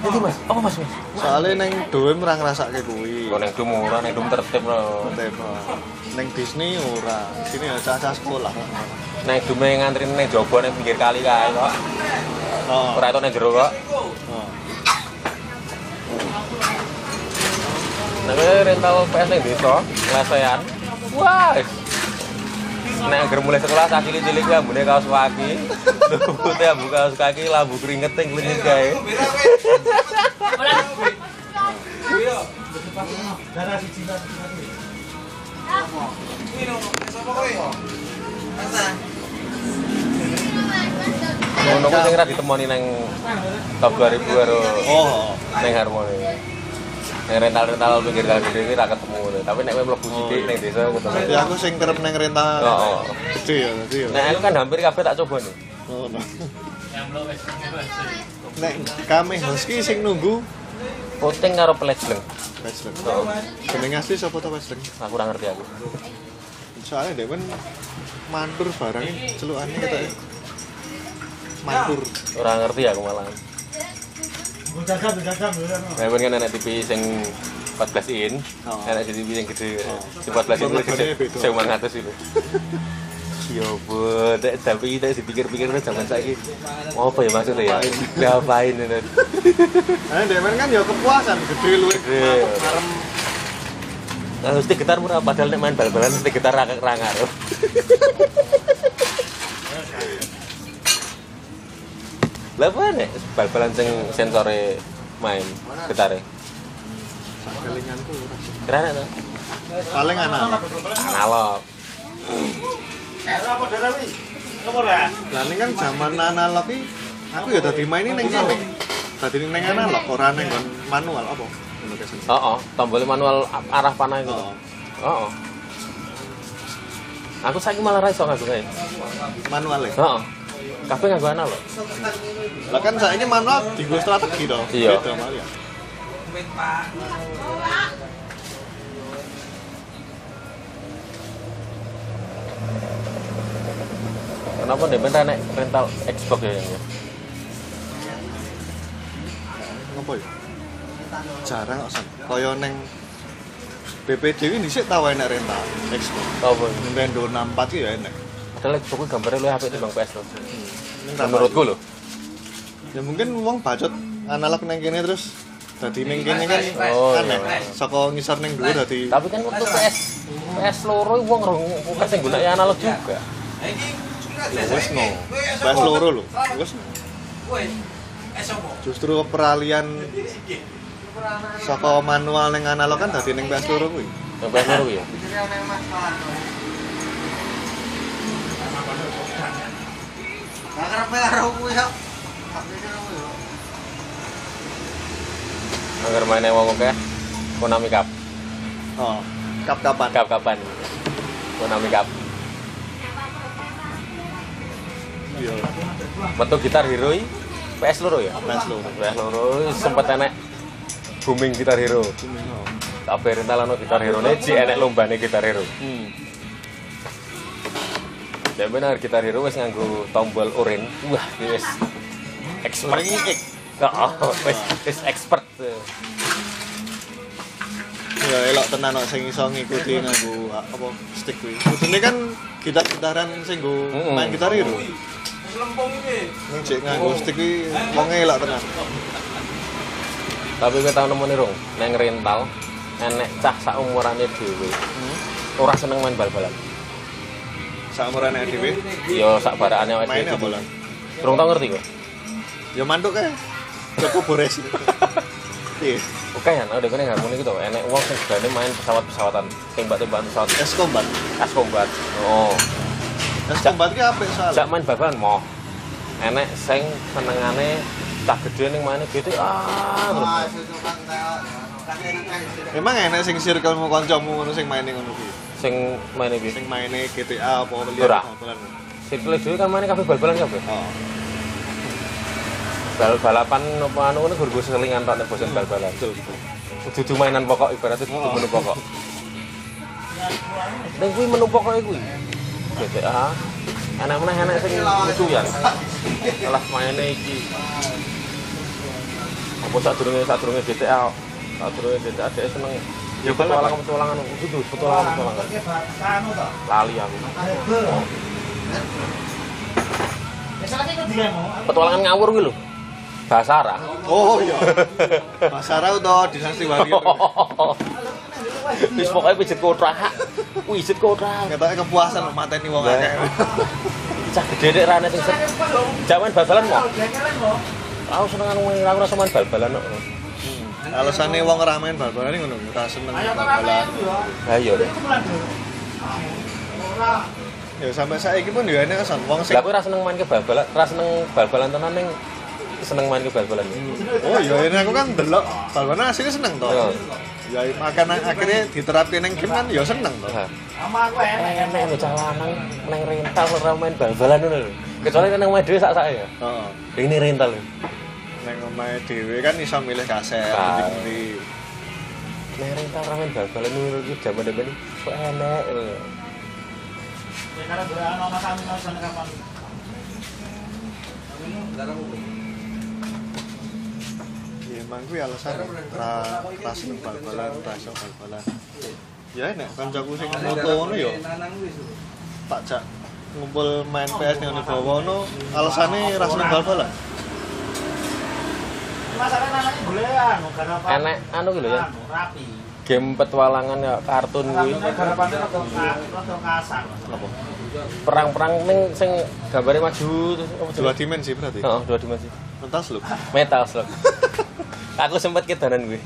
Jadi mas, apa mas? mas? Soalnya neng Doem ora ngrasake kuwi. Kok neng dum ora, neng dum tertib no. Tema. Neng Disney ora. Sini ya cah-cah sekolah. Neng neng ngantri neng jobo neng pinggir kali kae kok. Oh. Ora itu neng jero kok. Oh. Kowe rental PS neng desa, lesehan. Wah. Nek anggere mulai sekolah tak cilik-cilik ambune kaos kaki. Putih ambu kaos kaki, lambu keringet yang klinik kae. Ngono kuwi sing ora ditemoni nang top 2000 karo Oh. neng harmoni. Neng rental-rental pinggir kali gede iki ra ketemu. Tapi nek kowe mlebu sithik neng desa ketemu. Ya aku sing kerep neng rental. Oh, oh. Gede ya, gede ya. Nek aku kan hampir kabeh tak coba nih. Oh, no. Nek kami Husky sing nunggu Puting karo pelejleng. Western. Oh. Jeneng asli sapa to Western? Aku ora ngerti aku. Soalnya dia kan mandur barangnya celukannya kita ya. Mandur. Ora ngerti aku malah. Nah, kan enak TV sing 14 in, Oh. enak TV yang gede. Sing 14 in gede. beda. Sing 100 itu. Ya bot, tapi kita dipikir-pikir kan zaman saiki. Mau apa ya maksudnya ya? Ngapain ini? Nah, dia kan ya kepuasan gede lu. Gede. Arem Eh, stick gitar murah padahal nek main bal-balan stick gitar ra ra ngaruh. Lah apa nek bal-balan sing sensore main gitare? kelinganku Keren to? paling anak Analog. lah ini kan zaman analog iki aku ya tadi mainin ning kene tadi ning analog ora ning nggon manual apa Oh, oh, tombol manual arah panah itu. oh Oh, oh. Aku saiki malah ra iso nganggo kae. manual ya Heeh. Kabeh nganggo analog. lah kan saiki manual dienggo strategi to Iya. Beda malah ya Kenapa nih bener nek rental Xbox ya yang ya jarang kok san kaya ning BPD ini dhisik tau enak rental Xbox Apa? Nintendo 64 ki ya enak Padahal Xbox gambarnya lu apik timbang PS tuh. Menurutku lho. ya mungkin wong bacot analog neng kene terus dadi ning kene kan Oh, aneh iya. saka ngisor ning dhuwur dadi Tapi kan waktu PS PS loro wong rong bukan sing gunaknya analog juga. ya wis no. Bahas loro lho. Wis. No. justru peralihan saka manual neng analog kan dadi ning PS loro kuwi. PS loro ya. Agar mainnya wong oke. Konami Cup. oh kap kapan Cup kapan? Konami Cup. iya Metu gitar hero PS loro ya. PS loro PS loro sempet enek booming gitar hero. Kabeh rentalano gitar hero ne enek lombane gitar hero. hmm. Ya benar gitar hero wis nganggo tombol orange. Wah, wis expert. Heeh, wis wis expert. ya elok tenan kok sing iso ngikuti nganggo apa stick kuwi kudune kan gitar-gitaran sing nggo Mm-mm. main gitar itu Lempung iki. Cek nganggo stick kuwi wong elok tenan Tapi kowe tau nemu nih, Rung, neng rental enek cah sak umurane dhewe. hmm. Ora seneng main bal-balan. Saumurane dhewe Yo sak barakane awake dhewe. apa lan Rung tau ngerti kok? ya manduk kae Joko Bores iya Oke ya, udah kene harmoni gitu. Enek wong sing berani main pesawat-pesawatan, tembak-tembakan pesawat es combat kas combat. Oh, es Jak- combat ki apik jak soalnya main bal-balan mau. Enek sing senengane cah gede ning main GTA terus. emang enak sing circle mu kancamu ngono sing maine ngono kuwi Sing main iki. sing maine GTA apa Ora. bal-balan Sikile dhewe kan main kabeh bal-balan kabeh. oh Bal balapan apa anu ngono gur selingan tok nek bosen bal-balan. Dudu mainan pokok ibaratnya dudu Oh. menu pokok. Ning kuwi menu pokoke kuwi. GTA. Enak meneh enak sing lucu ya. Salah maine iki. Apa sadurunge sadurunge GTA. Sadurunge GTA dhek seneng Ya, petualangan petualangan kudu petualangan petualangan. Lali aku. Petualangan ngawur lho. Basara. oh iya *laughs* Basara utawa Dinasti Warrior *laughs* Wis pokoke pijet kotak. Pijet kotak. Ketoknya kepuasan loh mateni wong akeh. Cah gede dek rane sing. Jaman bal-balan mau. Aku seneng anu aku rasa main bal-balan kok. Alasane wong ora main bal-balan ini ngono, ora seneng bal-balan. Ha iya. deh. Ya sampai saiki pun ya enak kesan wong sing Lah aku ora seneng main ke bal-balan, ora seneng bal-balan tenan ning seneng main ke bal-balan. Oh iya ini aku kan delok bal-balan asli seneng toh. Iya. Ya makanya akhirnya diterapin yang game kan ya seneng toh. Ha. Enak lho cah lanang nang rental ora main bal-balan ngono lho. Kecuali nang omah dhewe sak-sak ya. Heeh. Ini rental lho. Neng omahe dhewe kan iso milih kaset Ah. ndi Nang rental ora main bal-balan ngono iki jaman depan kok enak. lho. Ya emang kuwi alasan ra ra seneng bal-balan, ra iso bal-balan. Ya enak kancaku sing moto ngono ya tak jak ngumpul main PS ning bawah ngono alasane ra seneng bal-balan. Enak anu gitu ya. rapi game petualangan ya kartun kuwi. Kasar. Apa? Perang-perang ning sing gambare maju terus apa Dua dimensi berarti. Heeh, dua dimensi. Entas lu. Metal slug. *laughs* Aku sempet kedanan gue.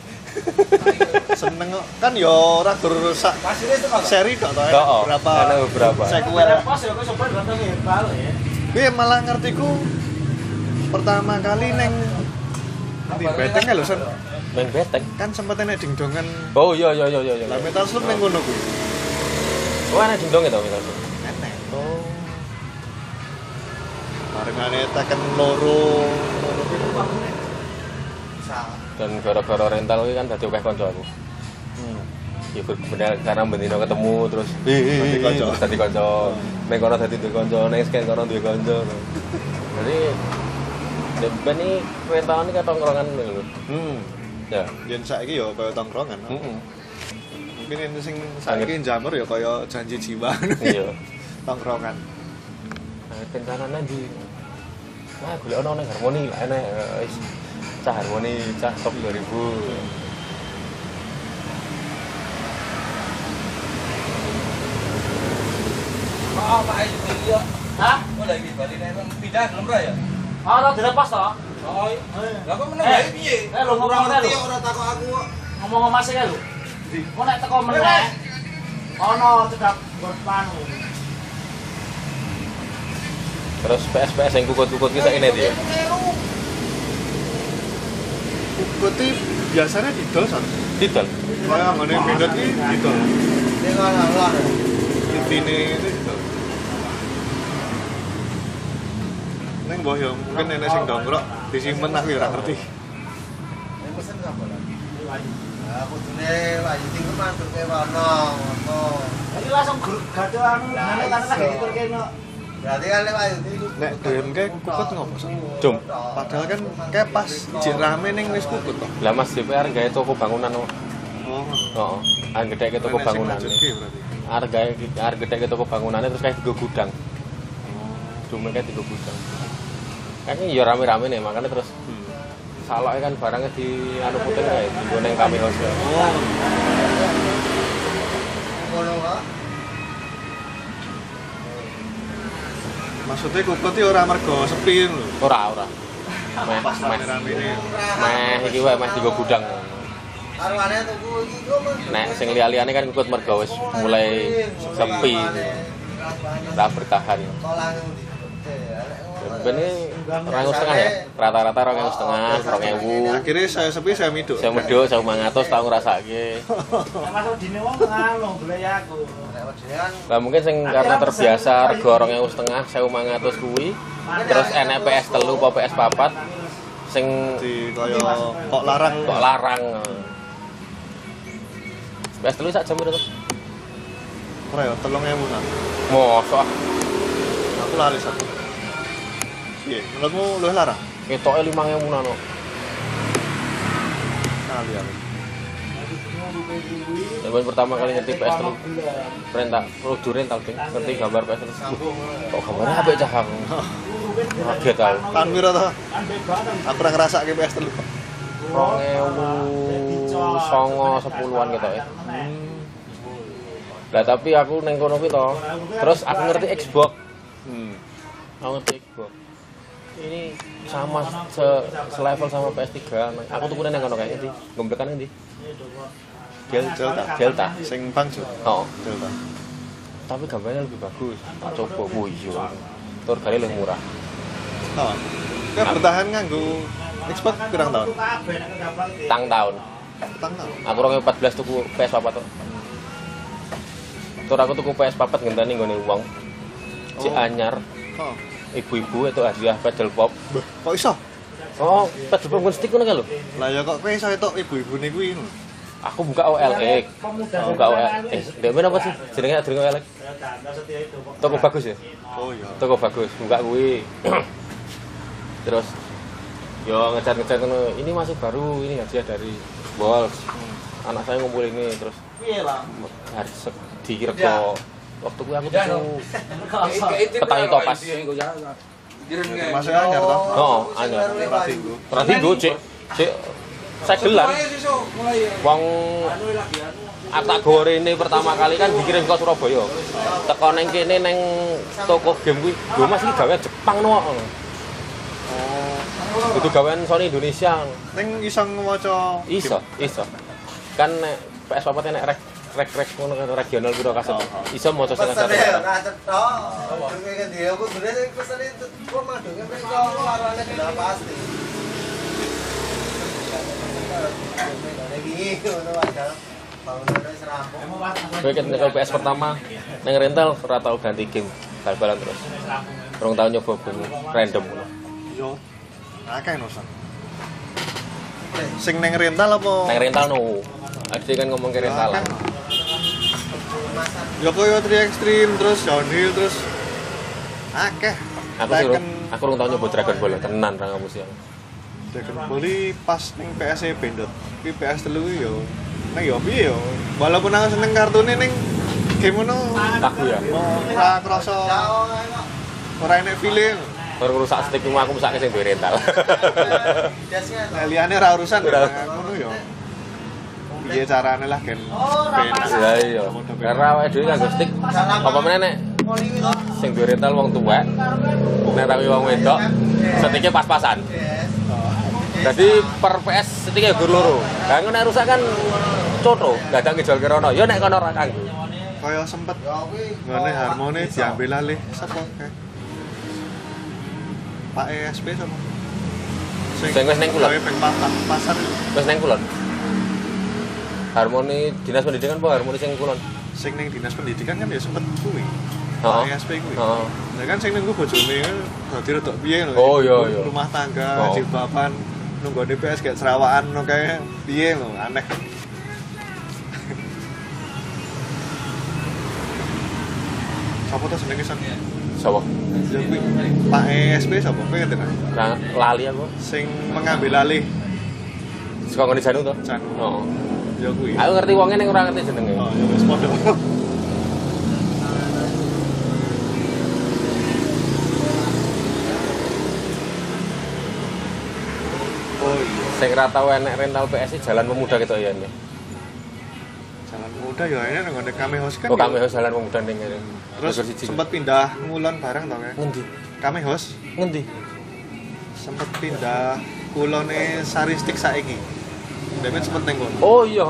Seneng kok. kan yo ora gur sak seri kok to. ya. Berapa? ada beberapa. Sequel. Pas ya kok herbal ya. Gue malah ngertiku pertama kali neng di beteng ya lho Sen. Main beteng. kan sempet enek dingdongan Oh iya iya iya iya. lah metal slug neng ngono kuwi Oh ana dingdong itu metal slug. enek Oh. barengane teken loro loro kuwi Dan gara-gara rental kuwi kan dadi akeh kanca aku. Hmm. Ya bener karena bendino ketemu terus Dadi kanca. terus dadi kanca. Ning kono dadi duwe kanca, ning sken kono duwe kanca. Jadi dan ben iki rental ini ketongkrongan lho. hmm Ya. yen saiki yo kaya tongkrongan Heeh. mungkin yang sing saiki jamur ya kaya janji jiwa Iya. *laughs* tongkrongan Nah, kencangan di Nah, gue ono nang harmoni lah enak wis. Cah harmoni, cah top 2000. Oh, Pak Ayu iya. Hah? Oh, lagi bali nek pindah ra ya? Oh, ora dilepas toh. Oh. Lah kok meneng Eh, bae piye? eh, lho, ngomong ngerti lho. ora takok aku kok. Ngomong sama Mas ya lho. Kok nek teko meneh. Ono cedak nggon panu. Terus PS-PS yang kukut-kukut kita ini dia. Kuti biasanya didol san Didol. kaya ngene pindot iki didol Ning ana lah. intine itu didol Neng mbah yo mungkin nenek sing dongkrok disimpen aku ya ora ngerti. Ning pesen sapa lah? Lah kudune layu tinggal mantul ke rono ngono. Jadi langsung grup gaduh anu ngene kan lagi diperkene. Berarti kan lek layu tinggal Nek doyan kae kukut ngopo San? Cum. Padahal kan kayak pas jek rame ning wis kukut toh. Lah Mas DPR gawe toko bangunan kok. Oh. Heeh. Arep gedhe toko Nenek sing bangunan. gawe arep gedhe toko bangunannya terus kayak tiga gudang. Cuma kayak tiga gudang. Kayaknya ya rame-rame nih makanya terus Hmm. salahnya kan barangnya di anu putih kayak di guneng kami house. Oh. Maksudnya kukut iki ora mergo sepi lho. Ora ora. Meh meh rame ini. meh iki wae meh tiga gudang. Nek sing liya-liyane kan ikut mergo wis mulai sepi. Tak bertahan. Ben ini orang setengah ya, rata-rata orang setengah, orang ewu. Akhirnya saya sepi saya miduk. Saya medok, saya mangatus, tau ngerasake. Nek masuk dine wong anu golek aku. Lah mungkin sing karena terbiasa rego orang ewu setengah, saya mangatus kuwi. Terus enek PS telu, apa PS papat, sing Di kaya kok larang kok larang. PS telu sak jam terus. ora ya 3000 nang. Mosok Aku lali satu. Iya, menurutmu luwih larang? ketoke 5000 nano. Kali aku. Zaman pertama kali ngerti PS telu, rental, kudu rental ding, ngerti gambar PS telu. Kok gambarnya apik cah aku. Kaget aku. Tahun piro to? Kan bebas kan. Aku ora ngrasake PS ewu songo sepuluhan gitu ya lah tapi aku neng kono kuwi to terus aku ngerti Xbox Hmm. aku ngerti Xbox ini sama se selevel sama PS3 aku tuh neng kono kayak ngerti gomblekan ngendi Delta. Delta Sing Bangsu. oh Delta. tapi gambarnya lebih bagus tak coba oh iya tur kali lebih murah Oh. Kan bertahan nganggo Xbox pirang tahun? Tang tahun Petang tahun. aku rong 14 tuku PS papat tuh tur aku tuku PS papat ngenteni nggone uang si Oh. anyar Oh. Ibu-ibu itu hadiah pedal pop. Bah, kok iso? oh pedal pop stick ngono kan lho? Lah ya kok kowe iso etok ibu-ibune kuwi ngono. aku buka OLX Pemuda buka OLX eh ndek mana apa sih? Jenenge jenenge OLX Ya toko bagus ya? Oh iya. toko bagus buka kuwi. *clears throat* Terus yo ngecat-ngecat ngono. Ini masih baru ini hadiah dari Walls. Anak saya ngumpul ini terus Piye lah? harus dirego waktu kuwi aku tuku Kosong. petani topas Masih anyar toh? oh anyar. Berarti gue cek cek sesuk, mulai ya. wong aku tak gawa rene pertama kali kan dikirim ke Surabaya. Teko neng kene neng toko game kuwi. Lho Mas iki gawean Jepang no. Oh. itu gawean Sony Indonesia. Ning iso maca iso iso. Kan nek PS papat nek rek rek rek ngono kan regional piro kaset Oh, oh. iso maca sing ya, nah cetok. Dunge kan dia aku sebenarnya sing pesan itu kok madunge mereka warnanya gelap pasti. Lagi ngono padahal bangunannya serampung. Kowe ket nyekel PS pertama neng rental ora tau ganti game bal-balan terus. Rong tau nyoba game random. Yo. Akeh no San. Sing neng rental apa? Neng rental no. Adi kan ngomong ke rental. No. Yo koyo 3 Extreme terus downhill terus akeh. Aku sih aku rong tau nyoba Dragon Ball tenan ra ngamu sih. Dragon Ball pas ning PS bendot. Iki PS telu iki yo. Nang yo piye yo. Walaupun aku seneng kartune ning game ngono Aku ya. ora krasa ora enek feeling. Baru rusak stick aku mesake sing duwe rental. Nah, liyane ora urusan ngono yo. Piye carane lah gen penak. Ya iya. Karena awake dhewe nganggo stick apa meneh nek sing duwe rental wong tuwek nek rawi wong wedok sticknya pas-pasan. Jadi per PS sticknya gur loro. Lah nek rusak kan coto, gak ada ngejol kerono. Ya nek kono ora kanggo. Kaya sempet ngene harmoni diambil alih sapa kae. Pak ESP sapa? Sing wis ning kulon. Wis neng kulon. Harmoni Dinas Pendidikan apa harmoni sing kulon? sing ning dinas pendidikan kan ya sempet kuwi. Heeh. Pak ESP kuwi. Heeh. Nah kan sing nunggu bojone kan dadi rodok piye lho. Oh, iya, iya. Rumah tangga, Oh. jilbaban, nunggu DPS kayak serawaan no kayak piye lho, aneh. Sapa tuh senenge san? Sapa? Ya kuwi Pak ESP sapa? Kowe ngerti nggak? Nah, lali aku. Sing mengambil alih Suka ngene Janu to? Janu. Heeh. Ya kuwi. Aku ngerti wongnya ning ora ngerti jenenge. Oh, ya wis padha. Oh iya, Sing ora tau enek rental PS -i jalan pemuda gitu ya ini. jalan muda ya ini nang ngene kami host kan. Oh, ya. kami harus jalan pemuda ning ngene. Terus sempat pindah ngulon bareng tau kayak. ngendi? Kami host Ngendi? sempat pindah kulone Saristik saiki. Sempet neng kono. Oh iya,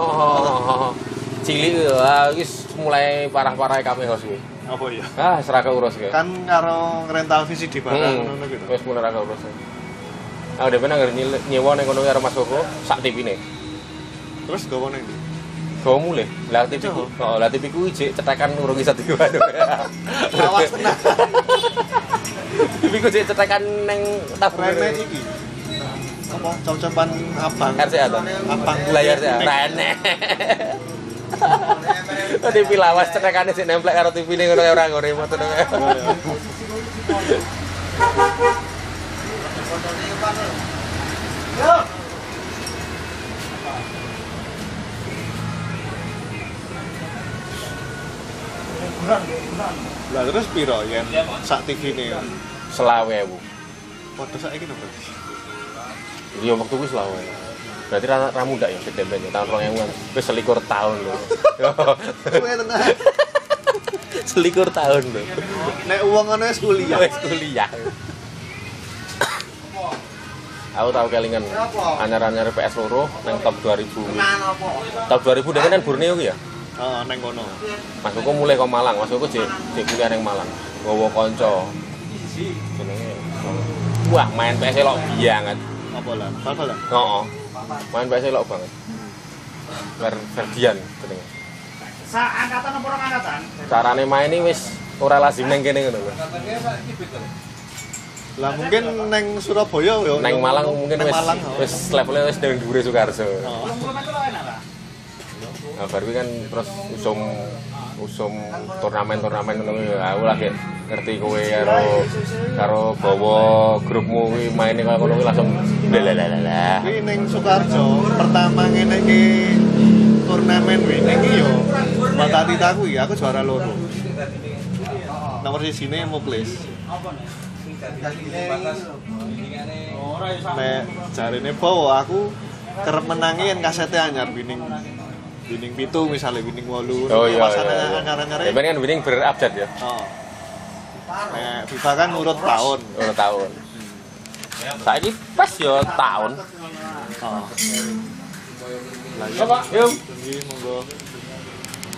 cilik ah wis mulai parah-parah kami harus kuwi. Apa iya? Ah, seraka urus ya. Kan karo rental VCD bareng ngono gitu. Wis mulai raka urus. Aku dhewe nang nyile- nyewa ning kono karo Mas Koko sak TV-ne. Terus gawe neng ndi? Gawa mulai. Lah TV ku, oh, lah TV ku ijek cetekan urung iso diwanu. Awas tenan. *laughs* TV ku ijek cetekan ning tabungan. Rene iki. Apa cocok-cocokan abang? RCA to. Abang Layar RCA. Rene. TV lawas cetekane sik nemplek karo TV ning ngono ora nggo remote ngono. Lah terus piro yen sak TV ne? Selawe ewu. Padha saiki to, Bro. Iya waktu kuwi selawe. Berarti ra, ra muda ya gede banget tahun 2000-an. Wis selikur tahun lho. *laughs* Tenan. *laughs* selikur tahun lho. Nek uang ngono wis kuliah. Wis kuliah. Aku tahu kelingan anyar-anyar PS loro nang top 2000. Top 2000 dengan kan Borneo ya. Heeh, neng kono. Mas Koko mulai ke Malang, Mas Koko jek jek kuliah nang Malang. Gowo kanca. Jenenge Wah, main PS lok banget. Apa lah? Bal-balan. Heeh. Main PS lok banget. Ver Ferdian jenenge. Sa angkatan apa orang angkatan? Carane main ini wis ora lazim neng kene ngono lho. Lah mungkin neng Surabaya yo. Neng Malang mungkin Neng wis oh. wis levelnya wis nang dhuwure Sukarso. Oh. Lo lah. Nah, baru kan terus usum usum turnamen-turnamen ngono kuwi aku lagi ngerti kowe karo karo bawa grupmu kuwi maine kaya ngono kuwi langsung lalalala. Kuwi ning Sukarjo pertama ngene iki turnamen kuwi ning iki yo. Batatita kuwi aku juara loro. Nomor sisine Muklis. Ya Nek jarine bawa aku kerep menangi kasetnya anyar winning winning pitu misalnya winning wolu Oh iya. Iya, iya. Ya, kan winning berupdate ya. oh Nek FIFA kan urut tahun Udah tahun. Saiki pas yo tahun. oh lah iya? Yuk. Monggo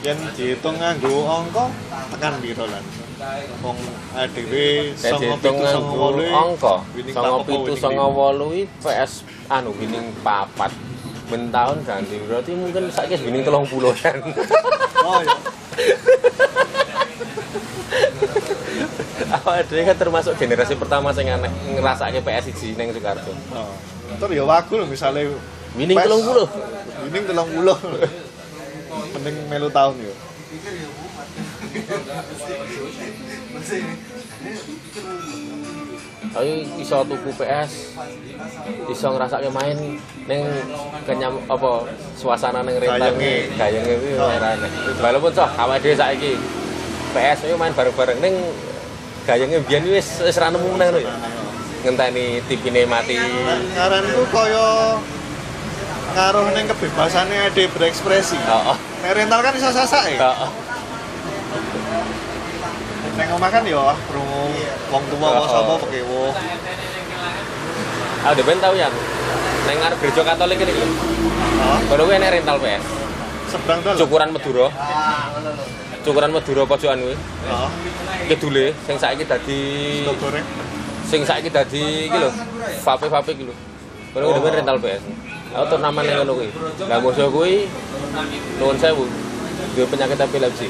yen dihitung nganggo angka tekan piro lan wong ADW Saya songo dihitung pitu songo nganggo wolu angka. winning Songo papat apa pitu winning songo lima? wolu iki PS anu winning papat. Ben tahun ganti berarti mungkin saiki wis winning 30 kan. oh iya Awak dhewe kan termasuk generasi pertama sing aneh ngrasake PS 1 ning Soekarjo. oh terus ya wagu lho misalnya Winning PES. 30. winning telung puluh mending melu tahun ya Ayo iso tuku PS. Iso ngrasake main ning kenyam apa suasana ning rental Gayenge. kuwi Oh. merane. Walaupun soh awake dhewe saiki PS ayo main bareng-bareng ning gayenge biyen wis wis ra nemu nang ngono ya. Ngenteni tipine mati. ngaranku kaya ngaruh ning kebebasannya ade berekspresi Heeh. nek rental kan iso sasake Heeh. Ning omah kan ya krungu wong tuwa apa Oh. sapa pekewo Ah, udah tau ya. Neng ngarep gereja Katolik ini. oh Kalau gue enek rental PS. seberang dalan Cukuran Madura. Cukuran Madura pojokan kuwi. oh Kidule sing saiki dadi sing saiki dadi iki lho. Vape-vape iki lho. Kalau udah rental PS. Aku turnamen yang ngono kuwi. Lah musuh kuwi nuwun sewu. Duwe penyakit epilepsi.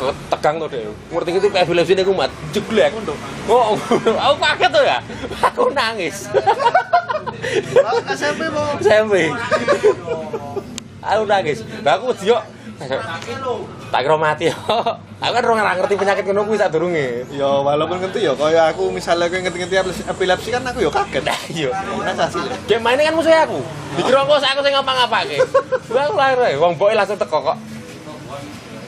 Kok tegang tuh deh. Ngerti gitu epilepsi niku mat jeglek. Oh, *laughs* aku kaget tuh ya. Aku nangis. SMP mau SMP. Aku nangis. Aku yo. Tak kira mati yo. Aku kan ora ngerti penyakit ngono kuwi sadurunge. ya walaupun ngerti ya kaya aku misalnya aku ngerti-ngerti epilepsi kan aku ya kaget Nah, iya. Nah, sasi Game mainnya kan musuhnya aku. Dikira aku aku sing ngapa-ngapake. Gua aku lahir ae. Wong boy langsung teko kok.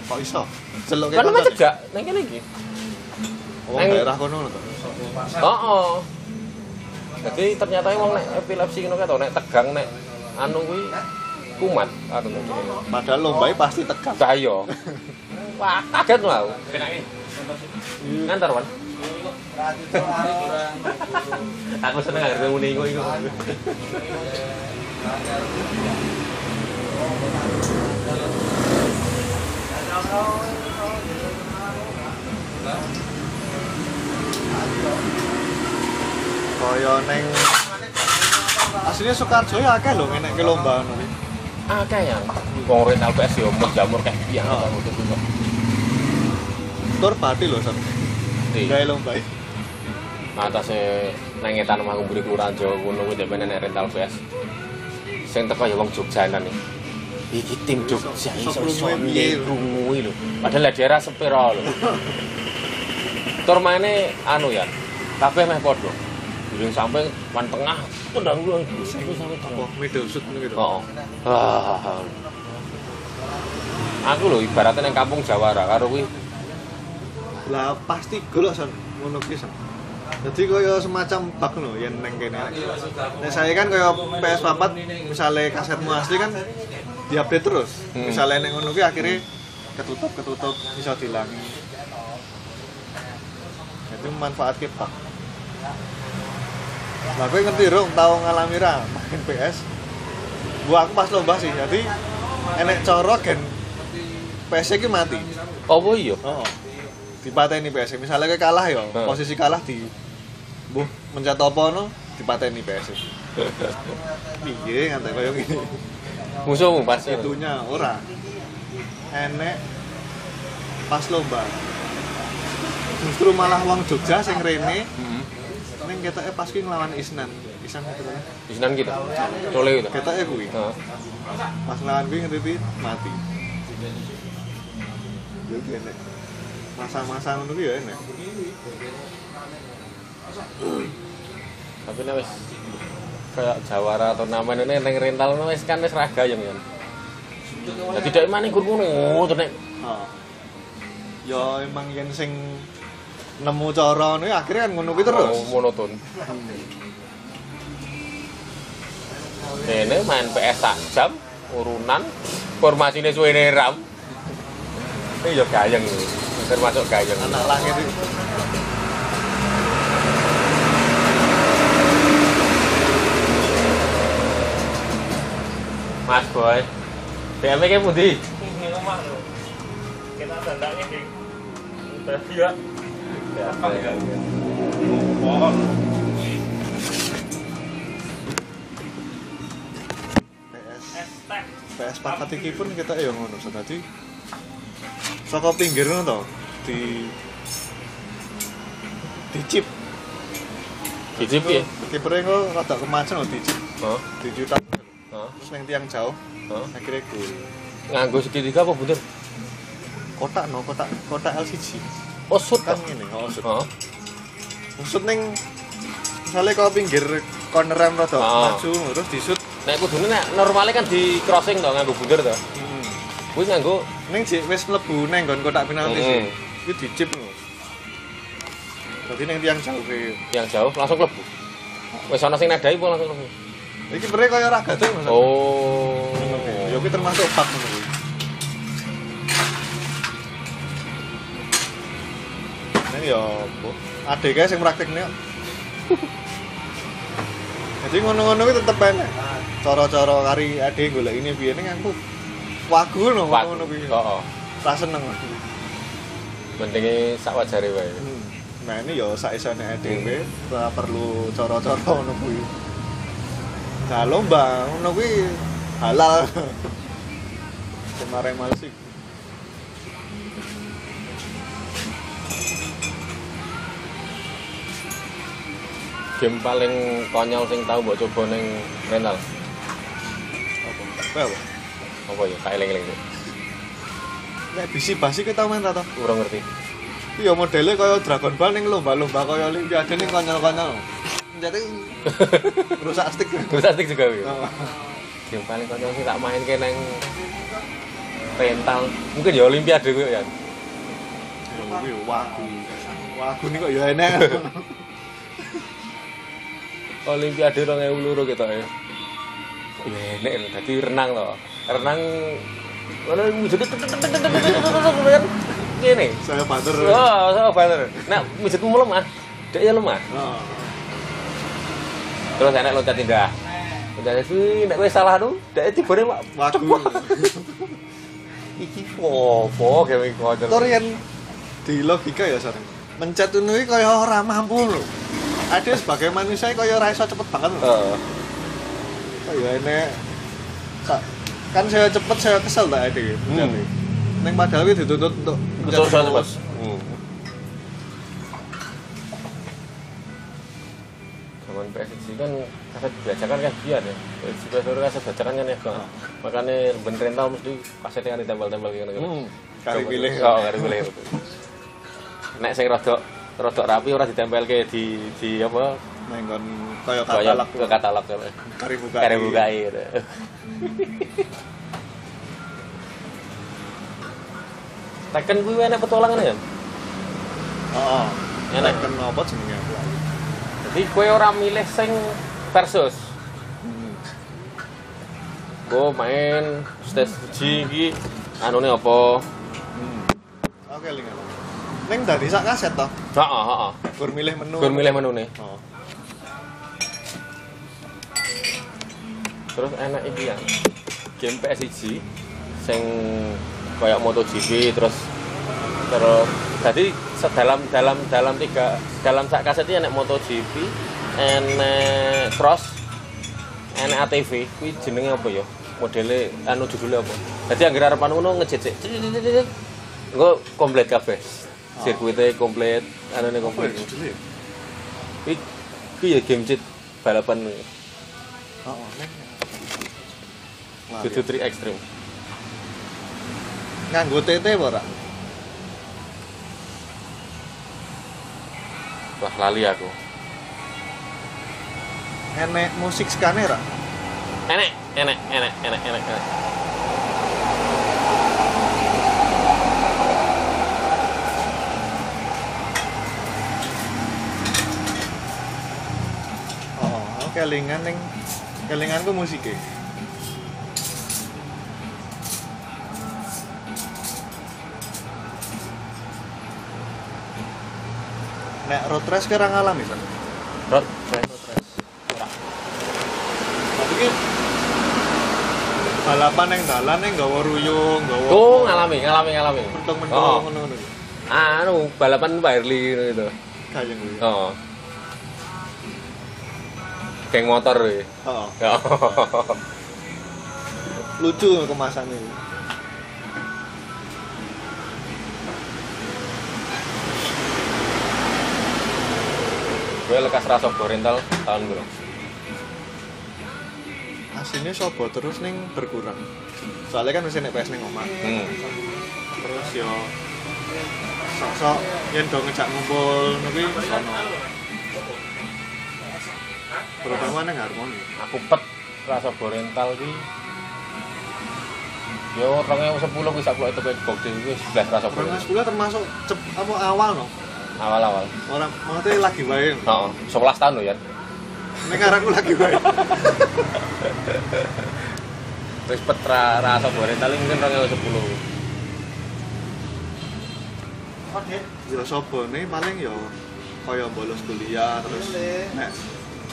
kok iso celuk Kan mah cegak nang kene iki. wong Neng- daerah kono lho Heeh. Jadi ternyata wong nek epilepsi ngono kae to nek tegang nek anu kuwi kumat anu padahal lomba pasti tegang Bahaya. Wah, kaget lho aku. Ngantar, Wan. Aku seneng ngarep muni iku iku. Kaya aslinya Soekarjo ya akeh lho lomba ngono. Akeh yang wong rental PS yo mau jamur kayak Oh. kamu tuh. tur bati lho gawe lomba. Atase nang omah kumpul kelurahan Jawa kuno kuwi dhewe nek rental PS. Sing teko ya wong Jogjanan iki. Iki tim Jogja iso iso piye, lho. krungu lho. Padahal daerah lho. *laughs* Tur maine anu ya. Kabeh meh padha. Durung sampai wan tengah tendang lu iku sampai tengah. Middle shoot ngono gitu. Oh. Ah. Aku lho ibaratnya nang kampung Jawara karo kuwi Lah pasti golek son ngono ki son. Jadi kaya semacam bug lho yen neng kene. Nek saya kan kaya PS4 misalnya kasetmu asli kan diupdate terus. Hmm. Misalnya neng ngono ki akhirnya ketutup ketutup bisa dilangi. Jadi memanfaatkan bug. Lah kowe ngerti rong tau ngalami ra main PS. Gua aku pas lomba sih. Jadi enek cara gen PS ki mati. apa iya? Oh. Dipateni PS. Misalnya kayak kalah ya, Heeh. posisi kalah di Buh, mencet apa no, dipateni PS. Piye ngantek koyo ngene. Musuhmu pasti. Itunya ora. Enek pas lomba. Justru malah wong Jogja sing rene Heeh. ning ketoke pas ki nglawan Isnan. Isnan itu kan. Isinan kita. Cole gitu. Ketoke kuwi. Heeh. Pas nglawan kuwi ngerti mati. Yo ki enek. Masa-masa ngono ki ya enek. Tapi nek wis kayak Jawara turnamen ini neng rental wis kan wis ragayeng ya. Lah tidak mana iku ngono Oh. Ya emang yen sing nemu cara ngono ya akhirnya kan ngono terus. Oh, monoton. Ini main PS sak jam, urunan, formasinya suwene ram. Ini ya gayeng ini, termasuk gayeng. anak langit itu Mas Boy, DM nya pundi? Ini rumah lho. Kita dandaknya di dia. Ya, PS. PS iki pun kita ya ngono dadi saka pinggir ngono to di di chip piye? kipernya kok rada kemacan loh di chip Oh, di juta oh, terus yang tiang jauh oh. akhirnya gue Nganggo segitiga apa bunder? kotak no kotak kotak LCG Oh, shoot kan ini oh maksud Oh, maksud neng misalnya kalau pinggir corner rem rada Ah. maju terus di shoot nek kudune nek normale kan di crossing to nganggo bunder to. hmm. Kuwi nganggo neng jek wis mlebu neng kon kotak penalti sih Hmm. itu di chip lho jadi neng tiang jauh kayak yang jauh langsung klebu. Wis ana sing nadai apa langsung klebu? Iki kipernya kaya ora gatel Mas. Oh. Ya kuwi termasuk bug ngono kuwi. Ya apa? Adek kae sing praktekne. Jadi ngono-ngono kuwi tetep enak. Cara-cara kari adek golek ini piye ning aku wagu no ngono kuwi. Heeh. Ra seneng aku. Mendinge sak wajare wae. Hmm. Nah ini ya saisane dhewe ora perlu cara-cara *laughs* ngono kuwi. Nah lomba ngono kuwi halal. *laughs* Kemarin malsik. Game paling konyol sing tau mbok coba ning rental. Apa? Apa? apa? Ya? Tak eling-eling. Nek bisi basi kita main ta to? Kurang ngerti. Iya modelnya kaya Dragon Ball ning lomba-lomba kaya Olimpiade ning konyol-konyol. Jadi *laughs* rusak stick. Terus asik juga. Oh. Game paling konyol sih tak main ke neng rental. Mungkin ya olimpiade kuwi ya. Kuwi wagu. Wagu ini kok ya enak. *laughs* Olimpiade 2002 ketok ya. Ya enek lho, dadi renang loh. Renang ngono wujudnya kan ngene. Saya banter. Oh, sama bener. Nah, wujudmu lemah. Dek ya lemah. Oh. Terus enek loncat indah. Loncat itu nek kowe salah nu, dek tibane mak Wagu. *laughs* iki popo gawe kotor. Tor yen di logika ya sareng. Mencet ini kaya ora mampu lho. Ada sebagai manusia kaya ora iso cepet banget lho. Heeh. Kaya enek Sa- kan saya cepet saya kesel tak ada. Hmm. Neng padahal itu dituntut untuk Betul. Mas. Hmm. PSSI kan kaset bajakan kan biar ya. PSSI PSSI kaset bajakan kan ya. Bang. Makanya ben rental mesti kasetnya kan ditempel-tempel gitu. Hmm. Kari pilih. Oh, kari pilih. *laughs* Nek sing rodok rodok rapi ora ditempel ke di di apa? Neng kon kaya Kaya katalak ke katalog kan. kari buka. Kare buka air. Tekken kuwi enek petualangan ya? Heeh. Enak. Enak kan apa jenenge aku. Jadi kowe ora milih sing versus. Hmm. Gue main stage uji iki anune apa? Hmm. Oke lingan. Neng dari sak kaset toh. Heeh, heeh. Gur milih menu. Gue milih menune. Oh. Terus enak iki ya. Game PSG sing kayak MotoGP terus terus jadi dalam dalam dalam tiga dalam sak kaset iki enek MotoGP, enek cross, enek ATV, kuwi jenenge apa ya? Modele anu judulnya apa? Jadi anggere arepan ngono ngejejek. Engko komplit kabeh. Sirkuitnya komplit, anune Apa komplit. ya judulnya? ya? Game cheat balapan Oh, neng. Wah, Dudu tri ekstrim. Nganggo TT apa ora? Wah lali aku. Enek musik skane ora? Enek, enek, enek, enek, enek, enek. Oh, oke lingan ning kelinganku musiknya Nek road race kira ngalami kan? Rot. Tapi ki balapan yang dalan yang gawa ruyung, gawa Oh, ngalami, ngalami, ngalami. mentung-mentung Oh. ngono-ngono. Anu, balapan Pak Erli gitu. Kayang kuwi. Oh. Geng motor. Heeh. Oh. *laughs* Lucu kemasannya. Gue lekas rasa rental tahun gue. Aslinya sobo terus ning berkurang. Soalnya kan masih nek PS ning omah. Hmm. Terus yo sok-sok yen do ngejak ngumpul kuwi sono. Terutama ning harmoni. Aku pet rasa rental ki. Yo, orangnya sepuluh bisa keluar itu kayak gokil gue sebelas rasa Orang rental. sekolah termasuk cep, apa awal no. Awal-awal. Orang maksudnya lagi wae. Oh, 11 tahun loh ya. Nek aku lagi wae. *laughs* Terus pet ra- rasa rental ini mungkin orangnya sepuluh. Yo sobo nih paling yo kaya bolos kuliah terus nek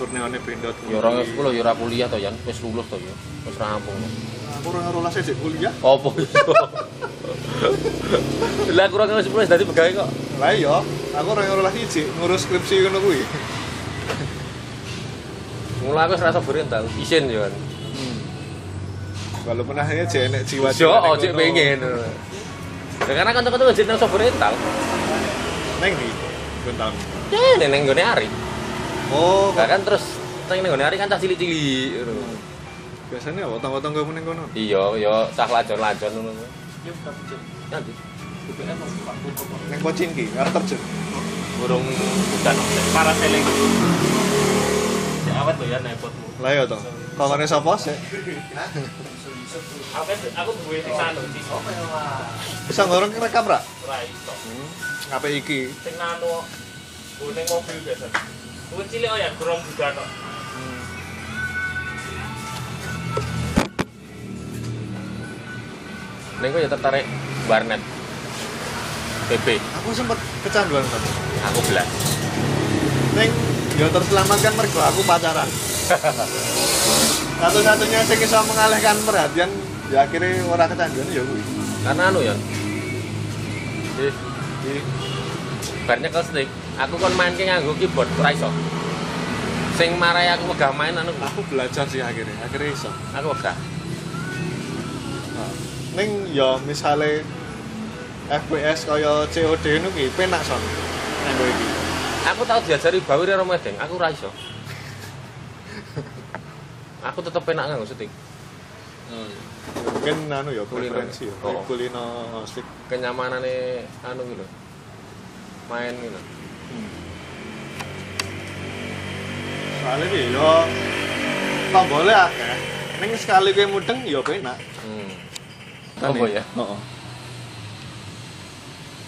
turneone pindot. Ya orangnya sepuluh, ya ora kuliah toh Yan, wis lulus toh ya, wis rampung. Aku ora rolas sik kuliah. Apa itu? Lah kurang ngelus sepuluh dadi pegawai kok. Lah iya, aku ora rolas siji ngurus skripsi ngono kuwi. Mulai aku serasa berental, isin ya kan. Kalau pernah aja jek enek jiwa Jo, oh cek pengen. Ya karena kan teman-teman jadi nang berental. Neng di bentar. Ya neneng gone ari. Oh, Nah, kan terus nang gone ari kan cah cilik-cilik ngono. biasanya apa tangga-tangga meneng kono? Iya, ya cah lajon-lajon ngono. Nanti Neng pocin ki, arep terjun. burung udan para seling. Ya awet tuh ya nepotmu. Lah iya to. Kokone sapa sik? Aku aku duwe sing sanu sih. Bisa ngorong rekam ra? Ora iso. Hmm. Ngape iki? Sing nanu kuning mobil biasa. Kuwi cilik oh ya grom juga kok. Neng kok ya tertarik warnet. PP, Aku sempet kecanduan kan. aku belas. Neng yo terselamatkan mergo aku pacaran. *laughs* Satu-satunya sing iso mengalihkan perhatian ya akhirnya ora kecanduan ya kuwi. Karena anu ya. Ih, ih. Barnya stick, aku kon main ki nganggo keyboard ora iso. Sing marai aku wegah main anu Aku belajar sih akhirnya, akhirnya iso. aku wegah. Nah, Ning yo misale FPS kaya COD nu ki penak son. Nganggo iki. Aku tau diajari bawir karo medeng, aku ora iso. aku tetep penak nganggo stick. Mungkin anu ya Kulino. preferensi ya. Oh. Kulino stick. Kenyamanane anu gitu. Main gitu. Soalnya ki yo tombole akeh. Ning sekali kowe mudeng yo penak. Hmm. Apa ya? Heeh.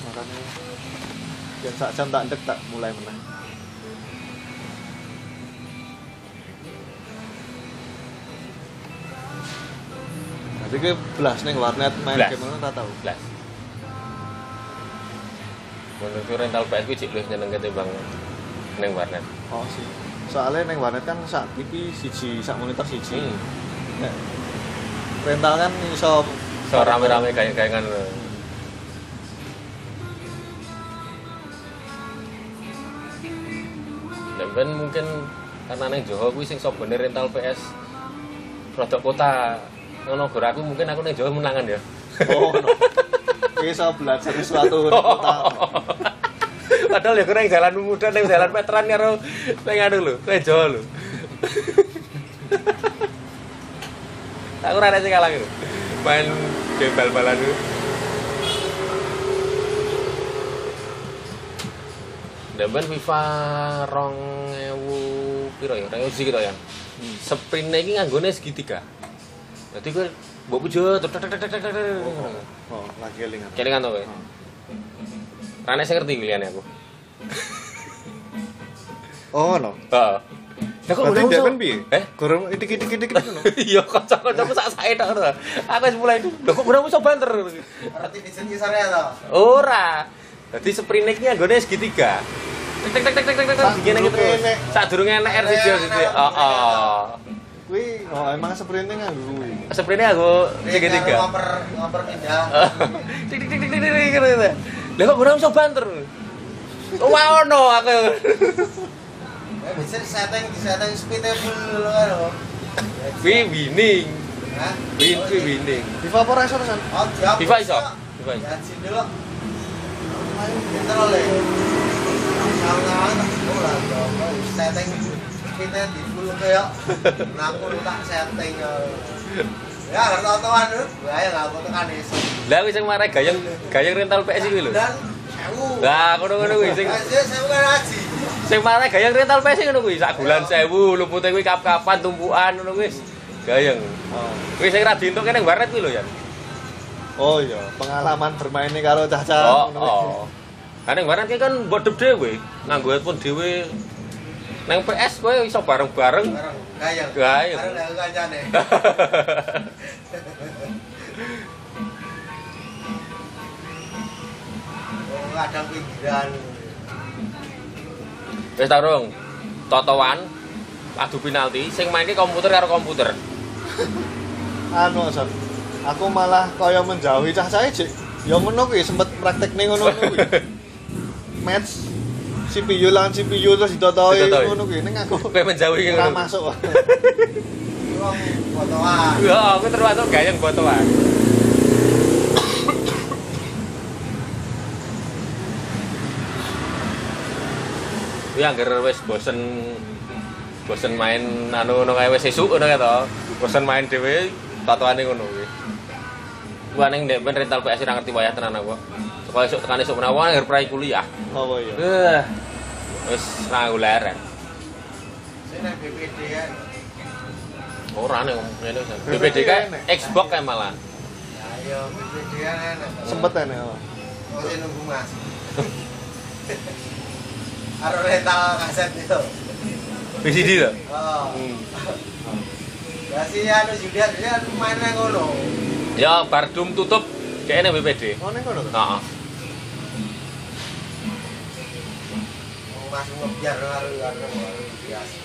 Makanya yang sak jam tak ndek tak mulai menang. Jadi ke belas ning warnet main Blas. game ngono ora tau. Blas. Menurutku rental PS kuwi cek luwih nyenengke timbang ning warnet. Oh sih. Soalnya ning warnet kan sak TV siji, sak monitor siji. Hmm. Nek rental kan iso So rame-rame kayak kayak kan. Dan ben mungkin karena neng Jawa kuwi sing sok bener rental PS produk kota ngono gor aku mungkin aku neng Jawa menangan ya. Oh, no. Iso belajar sesuatu kota. *laughs* Padahal ya kurang jalan muda neng jalan veteran karo neng anu lho, neng Jawa lho. Aku ora sing kalah gitu. Main game bal-balan itu. FIFA rong ewu piro ya? Rong gitu ya. Sprintnya ini nganggone segitiga. Jadi gue mbok pujo. Oh, lagi. Kelingan kowe. Rane sing ngerti pilihannya aku. Oh, no. Heeh. Lah kok Berarti ora dia usah? kan piye? Eh? Gorong dikit-dikit ngono. *laughs* Iya, kanca-kancaku sak sae tok ora. Aku wis mulai, lho kok ora iso banter. Berarti di sini kisarnya toh. Ora. Dadi sprintnya nggone segitiga. Tek tek tek tek tek tek tek gini gitu. Sadurunge nek- Sadurunge nek R siji siji. Heeh. Kuwi oh emang sprintnya nganggo kuwi. Sprintnya aku Ini segitiga. ngoper ngoper pindah. *laughs* Tik tik tik tik tik tik gitu. Lah kok ora iso banter. Wah ono aku. Ya bisa setting di setting kan. Wi winning. Hah? Win Oh, winning. FIFA apa ora iso San? Oh, dihapus, FIFA iso? Kak. FIFA iso. Ya, sini dulu. Ayo, pinter oleh. Kawan-kawan tak oh lah, dong. setting speednya di full kayak. Nah, aku tak setting. Ya. Harus tau-tauan. Ya, ya, aku tekan iso. Lah wis sing marah gayeng gayeng rental PS iki lho. Lah ngono-ngono kuwi sing sing marah gayeng rental PS ngono kuwi sak bulan 1000 lupute kuwi kap-kapan tumpukan ngono wis. Gayeng. Oh. Kuwi sing ra dientuk kene warnet kuwi lho ya. Oh iya, pengalaman bermainnya karo caca. Oh, oh. Kan yang warnet kan bodep dhewe, nganggo headphone dhewe. Nang PS kowe iso bareng-bareng. Bareng, gayeng. Gayeng. Bareng lah kancane. *laughs* Oh, kadang pinggiran. Wis tarung. Totowan adu penalti sing main ki komputer karo komputer. *laughs* anu San. Aku malah kaya menjauhi cah cahe cek. Ya ngono kuwi sempet praktekne ngono kuwi. *laughs* Match CPU lan CPU terus ditotoi ngono kuwi ning aku Kowe menjauhi ora ngono. masuk. Wong fotoan. Ya, aku termasuk gayeng botoan. Kuwi anggar wis bosen bosen main anu ngono kae wis esuk ngono kae to. Bosen main dhewe tatoane ngono kuwi. Gua ning ndek ben rental PS ora ngerti wayah tenan aku. Supaya esuk tekan esuk menawa anggar prai kuliah. Apa ya? Eh. Wis ra leren. Sing nang BPD kan. Ora ning ngene. BPD kae enek. Xbox kae malah. Ya ayo BPD kan enak. Sempet oh. Masih nunggu Mas. *laughs* Harus rental kaset itu. VCD to. Oh. Hmm. Ya si anu Julian dia main nang ngono. Ya bar Doom tutup kayaknya BPD. Oh to? Heeh. Mau masuk ngebiar karo karo karo biasa.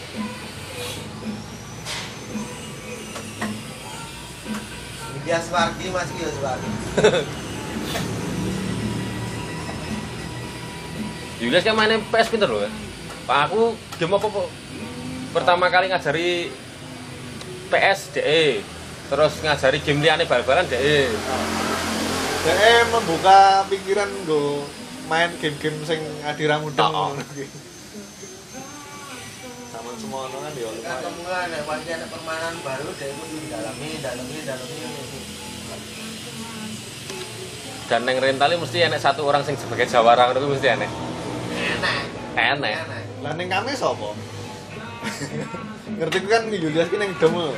Dia Suwardi Mas ki ya Suwardi. Julius *laughs* kan mainnya PS pinter loh ya. Pak aku game apa kok? Pertama kali ngajari PS DE. Terus ngajari game liane bal-balan DE. Dek membuka pikiran go main game-game sing adira mudeng Oh, oh. Sama semua ono kan ya lumayan. ada pasti ada permainan baru dia pun dalami dalami dalami. Dan neng rentalnya mesti enek satu orang sing sebagai jawara kuwi mesti enek. Enak. Enek. Enak. Lah ning kami sapa? Ngerti kan Julius ki ning demo.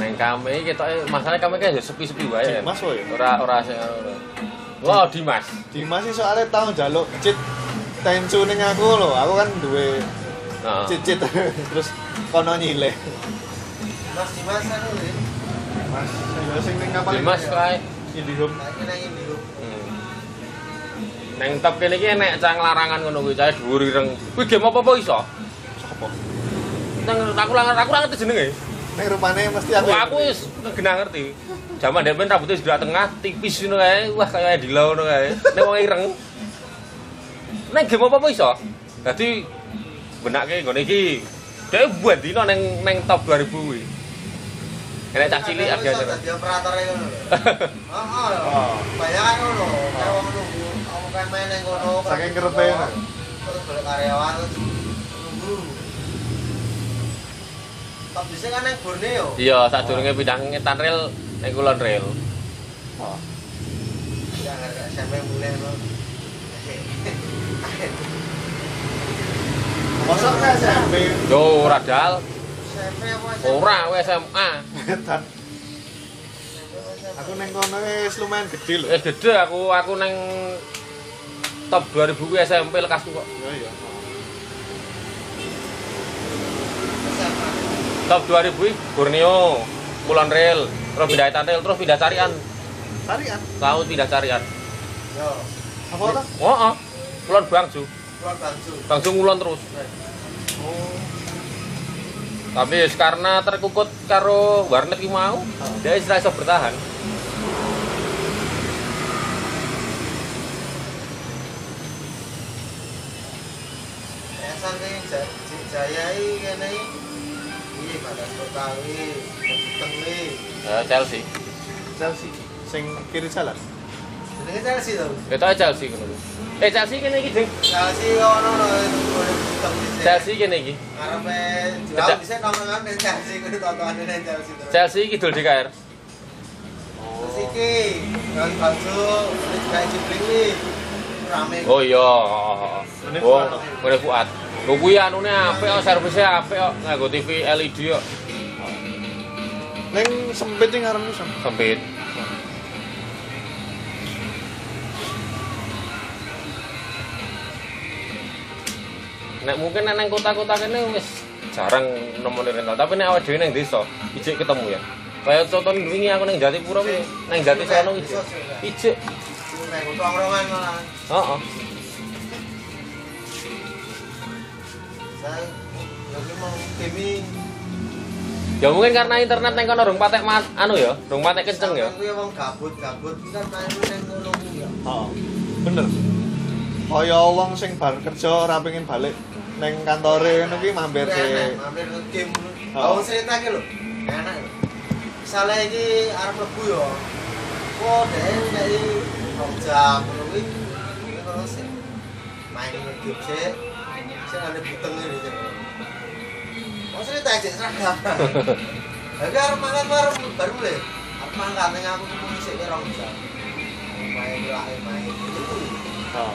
Neng kami kita masalah kami kan ya sepi-sepi wae. Dimas wae. Ora ora sing. Wow, Dimas. Dimas sih soalnya tau njaluk cheat tensu ning aku lho. Aku kan duwe Heeh. cheat-cheat *laughs* terus kono nyile. Mas Dimas anu. Mas, ya sing ning kapal Dimas kae Indihome. Nang dulu. Hmm. Neng top kene iki enek cang larangan ngono kuwi cahe dhuwur ireng. Kuwi game apa-apa iso? Sopo? Nang aku lah aku jenenge. Ning rupane mesti aku. Wah, aku wis kena ngerti. Zaman dhewe rambutnya sebelah tengah tipis ngono kae. Wah, kaya di ngono kae. Nek wong ireng. Neng game apa-apa iso? Dadi benake nggone iki. Dhewe buat dino neng neng top 2000 kuwi. Enek cah cilik iso harga dadi operator ngono lho. *laughs* Heeh. Oh. Bayangan ngono. Kayak wong nunggu kamu kan main nang ngono. Saking kerepe, nah. Terus karyawan terus nunggu. Top bisa kan nang Borneo. Iya, sadurunge pindah ngetan rel ning kulon rel. Oh. Ya mulai ngono. *laughs* Mosok ke SMP Yo ora dal. SMP apa SMP? Ora SMA. Aku ning kono wis lumayan gede lho. Wis gede aku aku neng top 2000 kuwi SMP lekasku kok. Iya iya. Top 2000 kuwi Borneo Kulon Rail terus pindah Etan Rail terus pindah Carian Tarian. tahu pindah Carian Yo, Apa ta? oh, oh. Kulon Bangju keluar bangsu. Bangju ngulon terus Oh. tapi karena terkukut karo warnet ki mau dia istilah iso bertahan Esan kayak Ja- J- Jaya ini kene Betawi, ya, Chelsea Chelsea. Sing kiri jalan. Jenenge Chelsea aja Chelsea ngono lho. eh Chelsea kene iki Ding. Chelsea ono boleh Tengi. Chelsea kene iki Ngarepe Tidak. jual bisa nongkrong nang Chelsea kuwi tontonan nang Chelsea. Chelsea iki dul DKR Terus iki yang baju ini juga. Rame. oh iya oh ngene Fuad lho kuwi anune apik kok servisnya apik kok nganggo TV LED kok Ning sempit ning ngarepmu sempit Nek mungkin nek nang kota-kota kene wis jarang nemoni rental, tapi nek awake dhewe nang desa ijik ketemu ya. Kayak contoh wingi aku nang Jatipura kuwi, nang Jati sono ijik. Ijik. Nang tongkrongan malah. Heeh. Saya lagi mau gaming. Ya mungkin karena internet nang kono rung patek mat anu ya, rung patek kenceng ya. Kuwi wong gabut-gabut kan main nang ngono kuwi ya. Heeh. Bener. Kaya wong sing bar kerja ora pengen balik ning kantore ngono ki mampir Enak, sih. mampir ke game. Oh. Cerita ki lho. Enak. lho. Misalnya iki arep mlebu yo. Kok dhewe dari rong jam ngono kuwi. Terus sih. Main game sih. Sing ada buteng ini sih. Mau cerita aja seragam. *laughs* Tapi arep mangan baru baru mulai. Arep mangan ning aku ketemu sik ki rong jam. Main lae main. Heeh.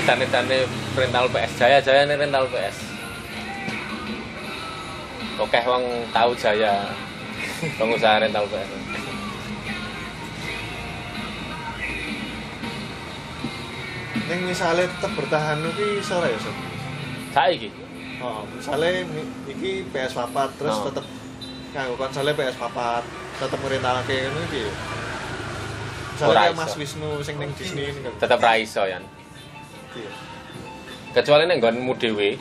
Edan-edane rental PS Jaya Jaya nih rental PS. Oke wong tahu Jaya. *laughs* Pengusaha rental PS. Ning misale tetep bertahan iso ora ya, Sob? Saiki Oh, misalnya mi- iki PS papat terus Oh. tetep nganggo konsolnya PS papat tetep ngrentalake ngono iki. Misalnya iso. Mas Wisnu sing ning Disney ini kan. tetep ra iso ya. Iya. Kecuali nek nggonmu dhewe,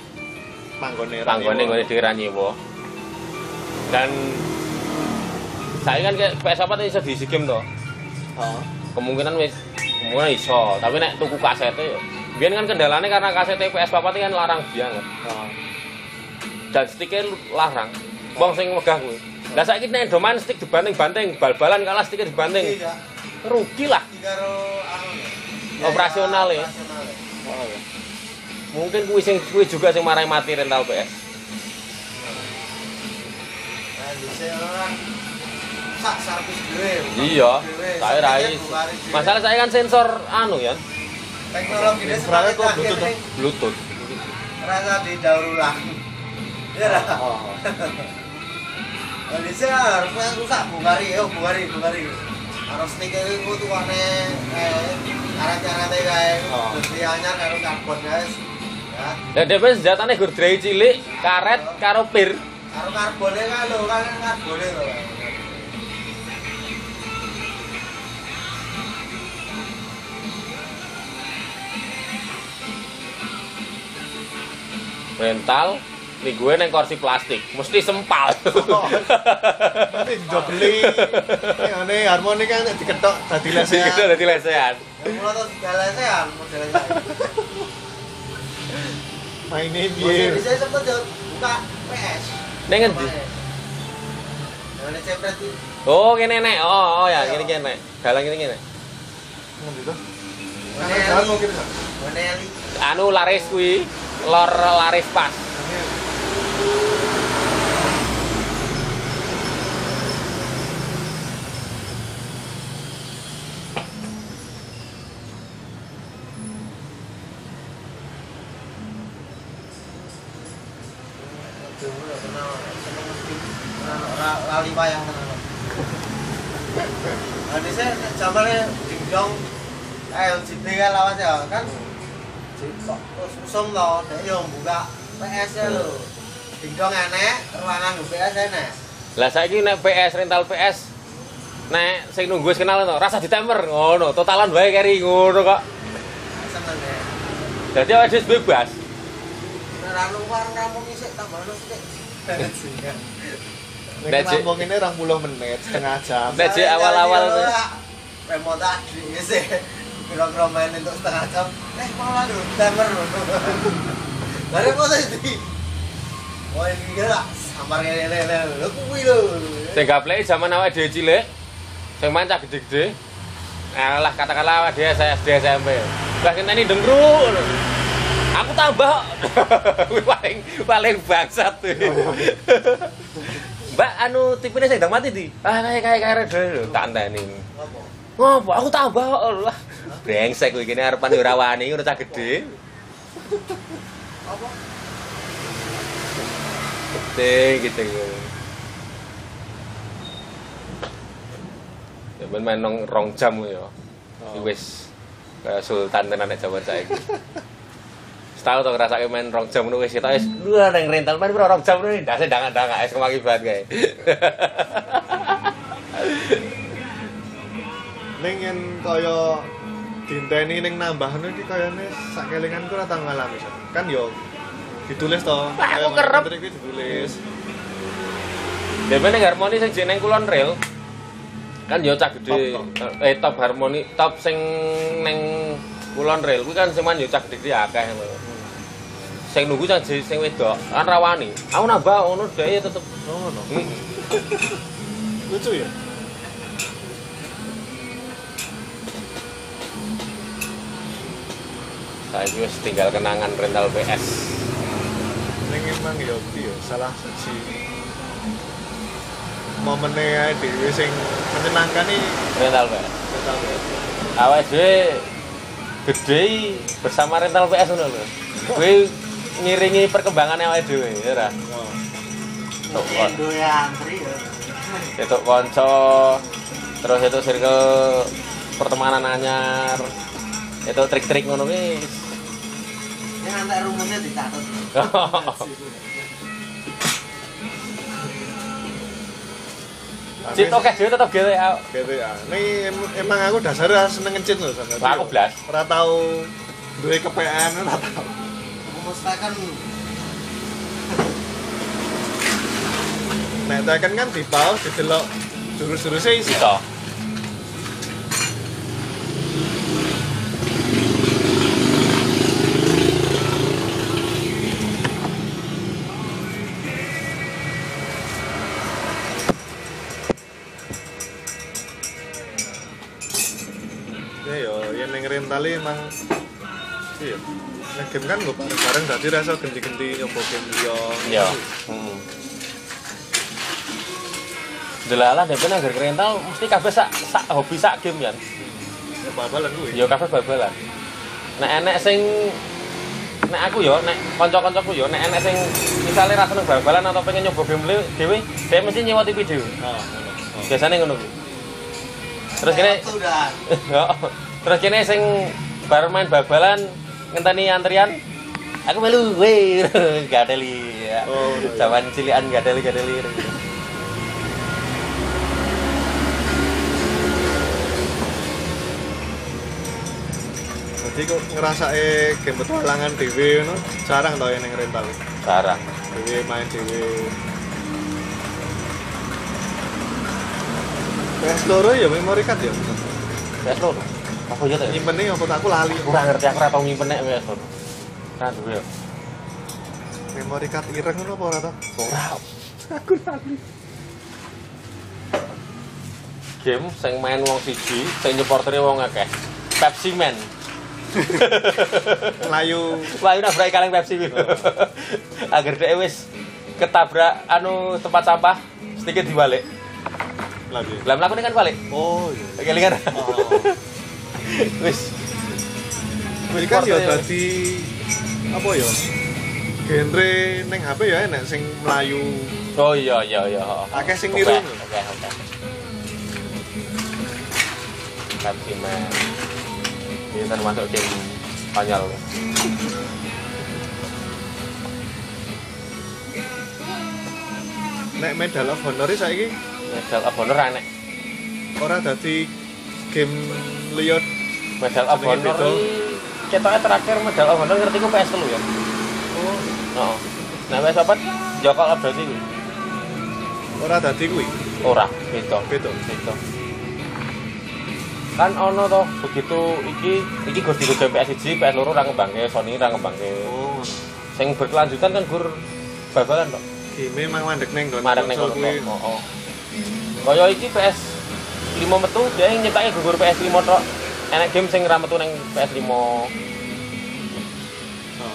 Panggone ra panggone nggone dhewe ra nyewa. Dan saya kan kayak PS apa iso diisi game to. Heeh. Kemungkinan wis kemungkinan iso, tapi nek tuku kaset yo. Biyen kan kendalanya karena kaset PS papat kan larang banget. Dan sticknya larang wong sing megah kuwi lah saiki nek do main stick dibanding-banding bal-balan kalah sticknya dibanding Tidak. rugi lah anu ya. Operasional ya? Operasional ya. Oh, iya. mungkin kuwi sing kuwi juga sing marai mati rental PS Nah, sak servis dhewe. iya saya ra dhewe. masalah saya kan sensor anu ya teknologi ini semakin kok Bluetooth, bluetooth rasa didaur ulang. Iya lah. Oh. Nah, bisa harus rusak bukari, oh bukari, bukari. Harus stick itu tuh ane eh karet-karetnya kayak Oh. besi anyar karo karbon guys. Ya, lah dhewe senjatane gur drai cilik karet karo pir karo karbonnya kan lo kan karbonnya lo. Rental nih gue neng kursi plastik mesti sempal Oh. Nanti didobeli. Ngene harmoni kan diketok Sing lesehan. gede dadi lesehan Yang mulai modelnya. Maine Iya. piye? Bisa sempet jauh buka PS. Neng ngendi? Yang cepret itu. oh kene nek oh oh ya kene kene dalang kene kene Ngendi to? Mau. Sam? Mana Eli? Anu laris kuwi lor laris pas lali wayang tenan. Nah, ini saya zamannya dingdong LGD kan lawan ya kan. Usung loh, dia yang buka PS nya lo. Dingdong enek, ruangan UPS enek. Lah saiki nek PS rental PS nek sing nunggu wis kenal to, rasa ditemper ngono, totalan wae keri ngono kok. Seneng ya. Dadi awake dhewe bebas. Nek ra luar rampung isik tambah sik. Nek Nek, ngomong ini 20 menit, setengah jam. Nek awal-awal tuh. Remote tadi sih. Kira-kira main untuk setengah jam. Eh, malah lho, timer lho. Dari kok tadi? Wah, ini gila. Sampar ngene-ngene lho, kuwi lho. Sing zaman awake dhewe cilik. Sing main cah gede-gede. Alah katakanlah awake dhewe saya SD SMP. Lah ngenteni dengru. Aku tambah. Kuwi paling paling bangsat. Mbak anu tipenya sing ndang mati di. Ah kayak kayak kayak lho tak enteni. Apa? Ngopo aku tambah lah. Brengsek kuwi kene arepan ora wani ngono cah gede. Apa? Gede gitu. Ya ben main nong rong jam ya. Iki Wis kayak sultan tenan nek jaman saiki. Setahun to ngrasake main rong jam ngono wis kita wis lu nang rental main rong jam ngono ndase dangan-dangan es kemakibat kae. *laughs* Ning yen kaya dinteni ning nambahno iki kayane sak kelinganku ora tau ngalami. Kan yo ditulis to. Aku kerep. iki ditulis. Ya men ning harmoni sing jeneng kulon rel. Kan yo cah gede. Top, Eh top harmoni, top sing neng kulon rel kuwi kan sing main yo cah gede akeh ngono. Sing nunggu cah sing wedok kan rawani. Aku nambah ngono dhek tetep Oh, ngono. Hmm. Lucu ya? Saiki wis tinggal kenangan rental PS. Ning emang yo iki yo salah siji momennya ae dhewe sing menyenangkan nih Rental PS. rental PS. Awake dhewe gede bersama rental PS ngono lho. Kuwi ngiringi perkembangannya awake dhewe ya ora. Tuk kon- Indo ya antri ya. itu konco terus itu circle pertemanan anyar itu trik-trik ngono wis Ini nanti rumusnya dicatat. *laughs* Cit oke dhewe tetep GTA. GTA. Em- emang aku dasarnya seneng ngecit loh sama Lah, aku blas. Ora tau duwe kepean ora tau. Rumus tekan Nek Tekken kan di pause didelok jurus-jurusnya isi. Iso. Rental emang iya. Nek game kan gue bareng-bareng dadi rasa genti-genti nyoba game liya. Iya. Heeh. Delalah dhewe nang ngger rental mesti kabeh sak sak hobi sak game ya. Ya bal-balan kuwi. Ya kabeh bal-balan. Nek enek sing nek aku yo nek kanca-kancaku yo nek enek sing misale ra seneng bal-balan atau pengen nyoba game dhewe, dhewe mesti nyewa TV dhewe. Ah, ngono. Oh. Biasane ngono kuwi. Terus kene. *laughs* Terus kene sing bar main bal-balan ngenteni antrian aku melu we *laughs* gadeli ya. Oh, iya. Zaman cilian gadeli gadeli. Jadi kok ngerasake game petualangan dhewe ngono jarang tau yang rental. Sarang. Dhewe main dhewe. PS loro ya memory card ya. Wes lho. Apa ya to? ya? Nyimpennya apa tak aku lali. Ora ngerti aku ora tau nyimpen nek wes lho. Ora duwe. ya. Memory card ireng ngono apa ora ta? Ora. Aku lali. Game sing main wong siji, sing nyeportere wong akeh. Pepsi Man. *laughs* Melayu ini nabrak kaleng Pepsi. *laughs* Agar dhek wis ketabrak anu tempat sampah sedikit dibalik. lagi. Lah mlaku kan balik. Oh iya. Kelingan. Oh. Wis. Kuwi kan ya dadi apa ya? Genre ning HP ya enek sing Melayu. Oh iya iya iya. Akeh sing niru. Oke, oke. Pepsi Man. Ini termasuk game konyol. nek Medal of Honor iki saiki Medal of Honor aneh. ora dadi game liya Medal of Honor iki ketoknya terakhir Medal of Honor ngerti ku PS telu ya. oh Heeh. Nah, PS papat Joko of Duty kuwi. ora dadi kuwi Ora, beda. beda Beda. Kan ono toh begitu iki iki gur di game PS1, PS loro ra ngembangke, Sony ra ngembangke. oh Sing berkelanjutan kan gur bal-balan toh. game memang mandek neng kon ning konsol kono. kuwi. Heeh. Kaya iki PS 5 metu dia yang nyiptake gugur PS 5 tok. Enak game sing ra metu ning PS 5 oh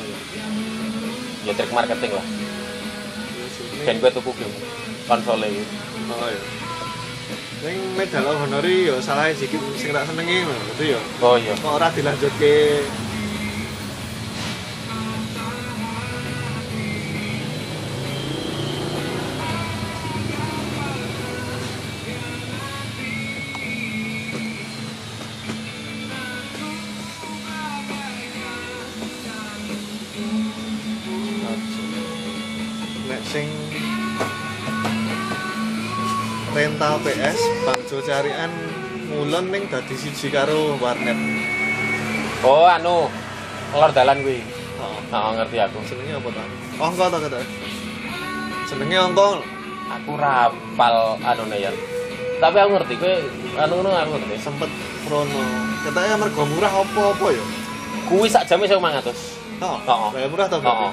iya ya trik marketing lah. Ben kowe tuku game konsol iki. oh iya Ning Medal of Honor iki ya salah siji sing tak senengi itu ya Oh iya. kok ora dilanjutke Bangjo carian ngulon ning dadi siji karo warnet Oh anu lor dalan kuwi. oh. Heeh ngerti aku. jenenge apa ta ongko ta kata jenenge ongko Aku rapal anu ya. Tapi aku ngerti kowe anu ngono aku ngerti. sempet prono katanya mergo murah apa-apa ya Kuwi sak jame 1500. oh Oh. kayak murah ta Heeh. berarti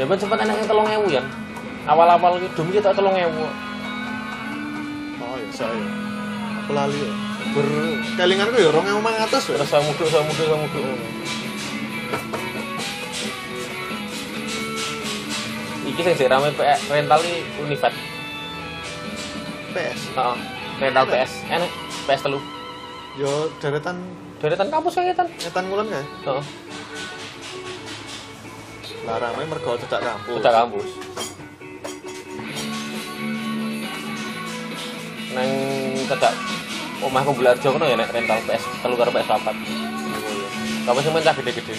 Ya ben sempat enaknya 3000 ya. Awal-awal iki dum kita 3000. Ya saya aku lali ya ber kelinganku ya 2500 ya Terus saya muduk, saya muduk, saya muduk. Iki sing sing rame PS rental iki Univet. PS Heeh. Rental PS. Enak PS telu. yo deretan Deretan kampus kayak kan. nyetan ngulon kae Heeh. lah rame mergo cedak kampus Udah kampus. Nang cedak omahku Belarjo kono ya nek rental PS telu karo PS 4. Kampus sing main gede-gede.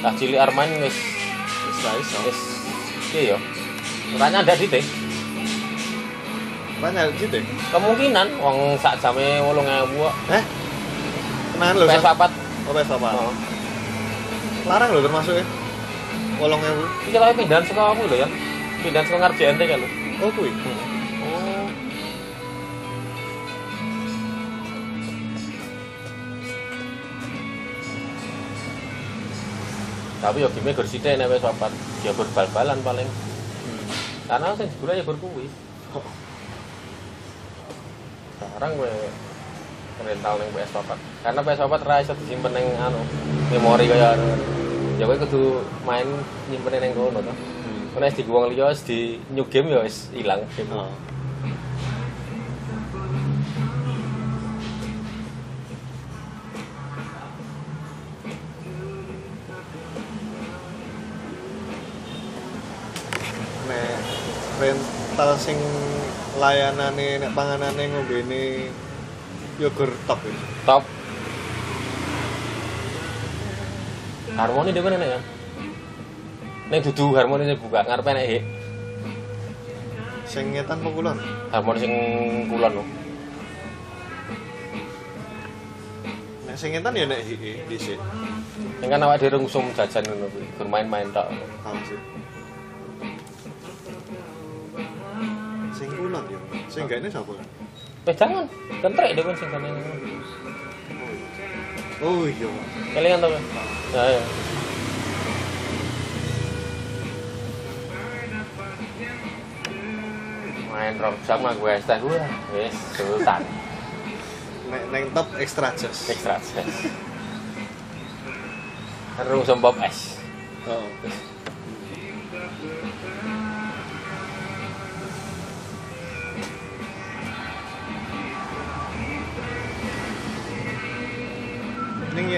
Cah cilik Arman wis wis iso wis iya ya. Makanya ada di teh. banyak gitu Kemungkinan wong sak jame 8000 kok. eh kenalan lho PS Sam? 4. oh PS apa Heeh. larang lho termasuk ya wolong ewu Iki lho pindahan saka aku lho ya. Pindahan saka ngarep JNT kan lho. oh kuwi Oh. Tapi yo game gur sithik nek wis papat. Ya gur bal-balan paling. Karena sing gula ya gur kuwi. Sekarang gue rental ning PS papat. Karena PS papat ra iso disimpen ning anu memori kaya anu. Ya kowe kudu main nyimpen ning kono to. Karena di wong liya di new game ya wis ilang game. oh. Rental sing layanane nek panganane ngombene yo gur top ya. Top. Harmoni dhewe nek ya. Ning dudu harmoni sing buka ngarepe nek hik. sing ngetan pokulon Harmoni sing kulon lho. nek sing ngetan ya nek hiki dhisik Ning kan awake dhewe ngusum jajan ngono kuwi, gur main-main tok. tahu sih sing kulon ya sing gak ini sapa Pedangan, kentrek dhewe sing kene. oh iya Kelingan to. kowe? Ya ya. Main rong jam mah gue teh gue. Wis, sultan. nek neng top extra jos Ekstra. Terus sembop es. oh.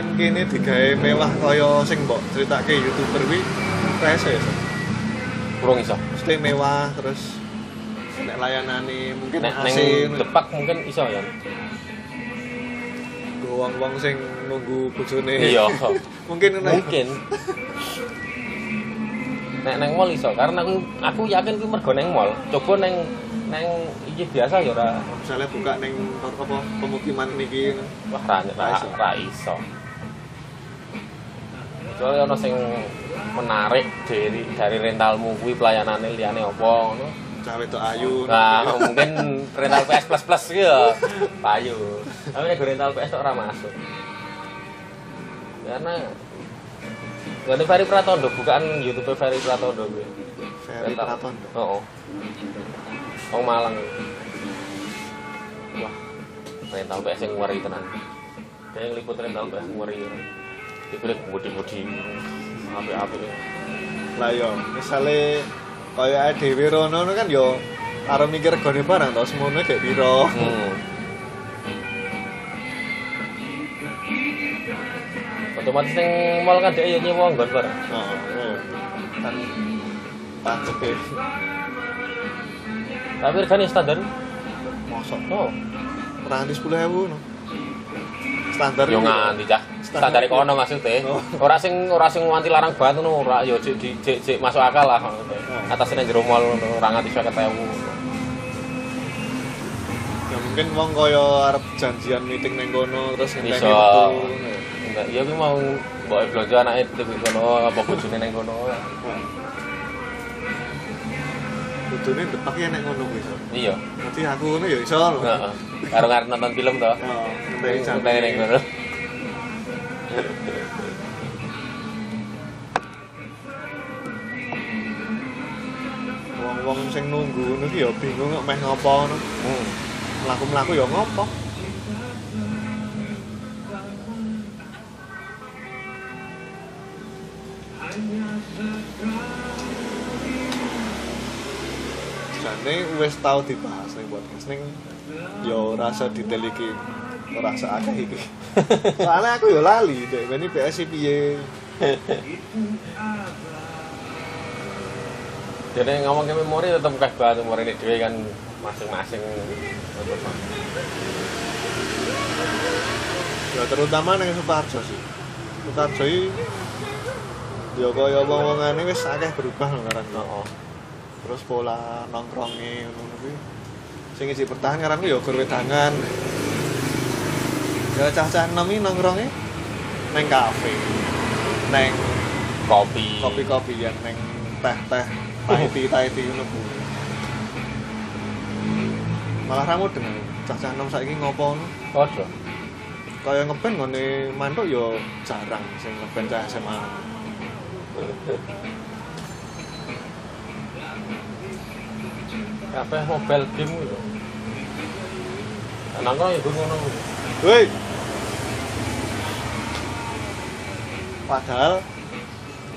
Ning yen kene digawe mewah kaya sing mbok critake YouTuber kuwi rese ya. Kurang iso. Mesti mewah terus nek layanane mungkin Nek AC neng depak mungkin iso ya. wong-wong sing nunggu bojone. Iya. *laughs* mungkin ngono. ya. Mungkin. nek neng mall iso karena aku aku yakin kuwi mergo neng mall coba neng neng iki biasa ya ora misalnya buka neng apa pemukiman niki wah Ra ra, iso. Kecuali ono sing menarik dari dari rentalmu kuwi pelayanane liyane apa ngono cawe itu ayu Nah, mungkin rental PS plus plus gitu ya, payu. Tapi nek rental PS ora masuk. Karena Gak Ferry Pratondo, bukan YouTube Ferry Pratondo gue. Ferry Pratondo Oh, oh. Oh Malang. Wah, rental PS yang ngeri tenan. Kayak yang liput rental PS ngeri. Itu deh budi-budi api-api. lah yo misalnya kayak Dewi Rono kan yo karo mikir gone barang tau semono kayak piro Hmm. Otomatis yang mall kan dia nyewa nggon bareng. oh, oh. kan pacet deh Tapi regane standar. mosok Oh, nanti sepuluh ribu no standar yo ini. nganti cah. Standar kono maksudnya. Oh. Ora sing ora sing nganti larang banget ngono, ora yo jek jek jek masuk akal lah. Oh. Atasnya jero mall ngono, ora nganti 50.000. ya mungkin wong kaya arep janjian meeting neng kono terus ngenteni Enggak, ya kuwi mau mbok blonjo anake di kono apa bojone ning kono. Kudune depak ya nek ngono kuwi iso. Iya. Nanti aku ngono ya iso lho. Heeh. Karo nonton film to. Jam. Ngenteni ning kono. Wong-wong sing nunggu ngono ya bingung kok meh ngopo ngono. Hmm. Mlaku-mlaku ya ngopo. Jane wis tau dibahas ning podcast ning yo rasa detail sak akeh iki. *laughs* Soalnya aku yo lali dek ini PS piye. Jadi ngomong ke memori tetap kayak banget memori ini dhewe kan masing-masing Ya terutama ning Suparjo sih. Suparjo iki ya kaya wong-wongane wis akeh berubah lho ngaran. Oh, Terus pola nongkronge ngono kuwi. Sing isi bertahan ngaranku ya gur wedangan. Ya cah-cah enom iki nongkronge neng kafe. Neng kopi. kopi-kopian neng teh-teh, Thai Thai ngono kuwi. Malah ra mudeng aku. cah-cah enom saiki ngopo ngono. Podo. kaya ngeband ngene mantuk yo jarang sing ngeband cah SMA. Kabeh mobile game. Nongkrong ya gue ngono. Woi. Padahal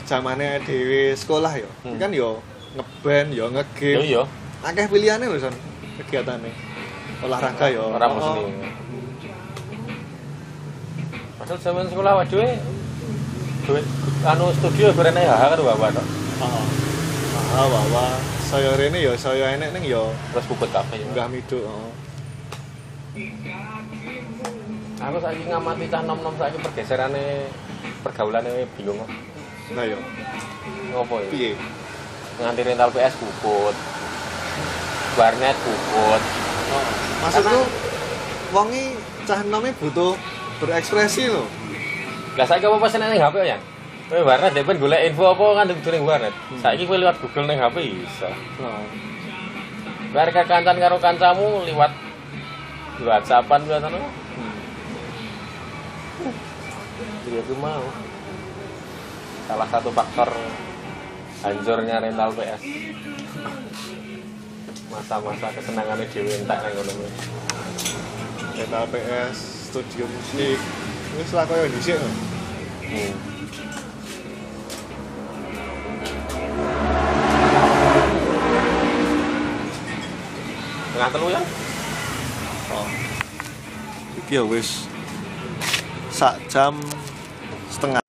zamane dhewe sekolah yo, Hmm. kan yo ngeband yo Yo ngegame. iya, Akeh pilihane lho son kegiatane. Olahraga yo. ora oh, mesti. Padahal zaman sekolah waduh duit anu studio berene ya bapak tok. Oh. Ah, wawa. Saya rene yo saya enek ning yo Terus bubut kafe. ya. enggak miduk. Oh. Aku saiki ngamati cah nom-nom saiki pergeserane pergaulane bingung kok. Nah yo, Ngopo ya? piye? Nganti rental PS bubut. Warnet bubut. Oh. Maksudku wong iki cah enome butuh berekspresi lho. Lah saiki apa pesen ning HP ya? Kowe warnet dhewe ben golek info apa kan kudu ning warnet. Saiki kowe liwat Google ning HP iso. Oh. Bar kancan karo kancamu liwat WhatsAppan biasa Jadi aku mau. Salah satu faktor hancurnya rental PS. Masa-masa kesenangannya dewe entek nang ngono kuwi. Metal PS, studio musik. Wis lah koyo dhisik lho. Hmm. Tengah telu ya? Oh. Iki ya wis sak jam setengah.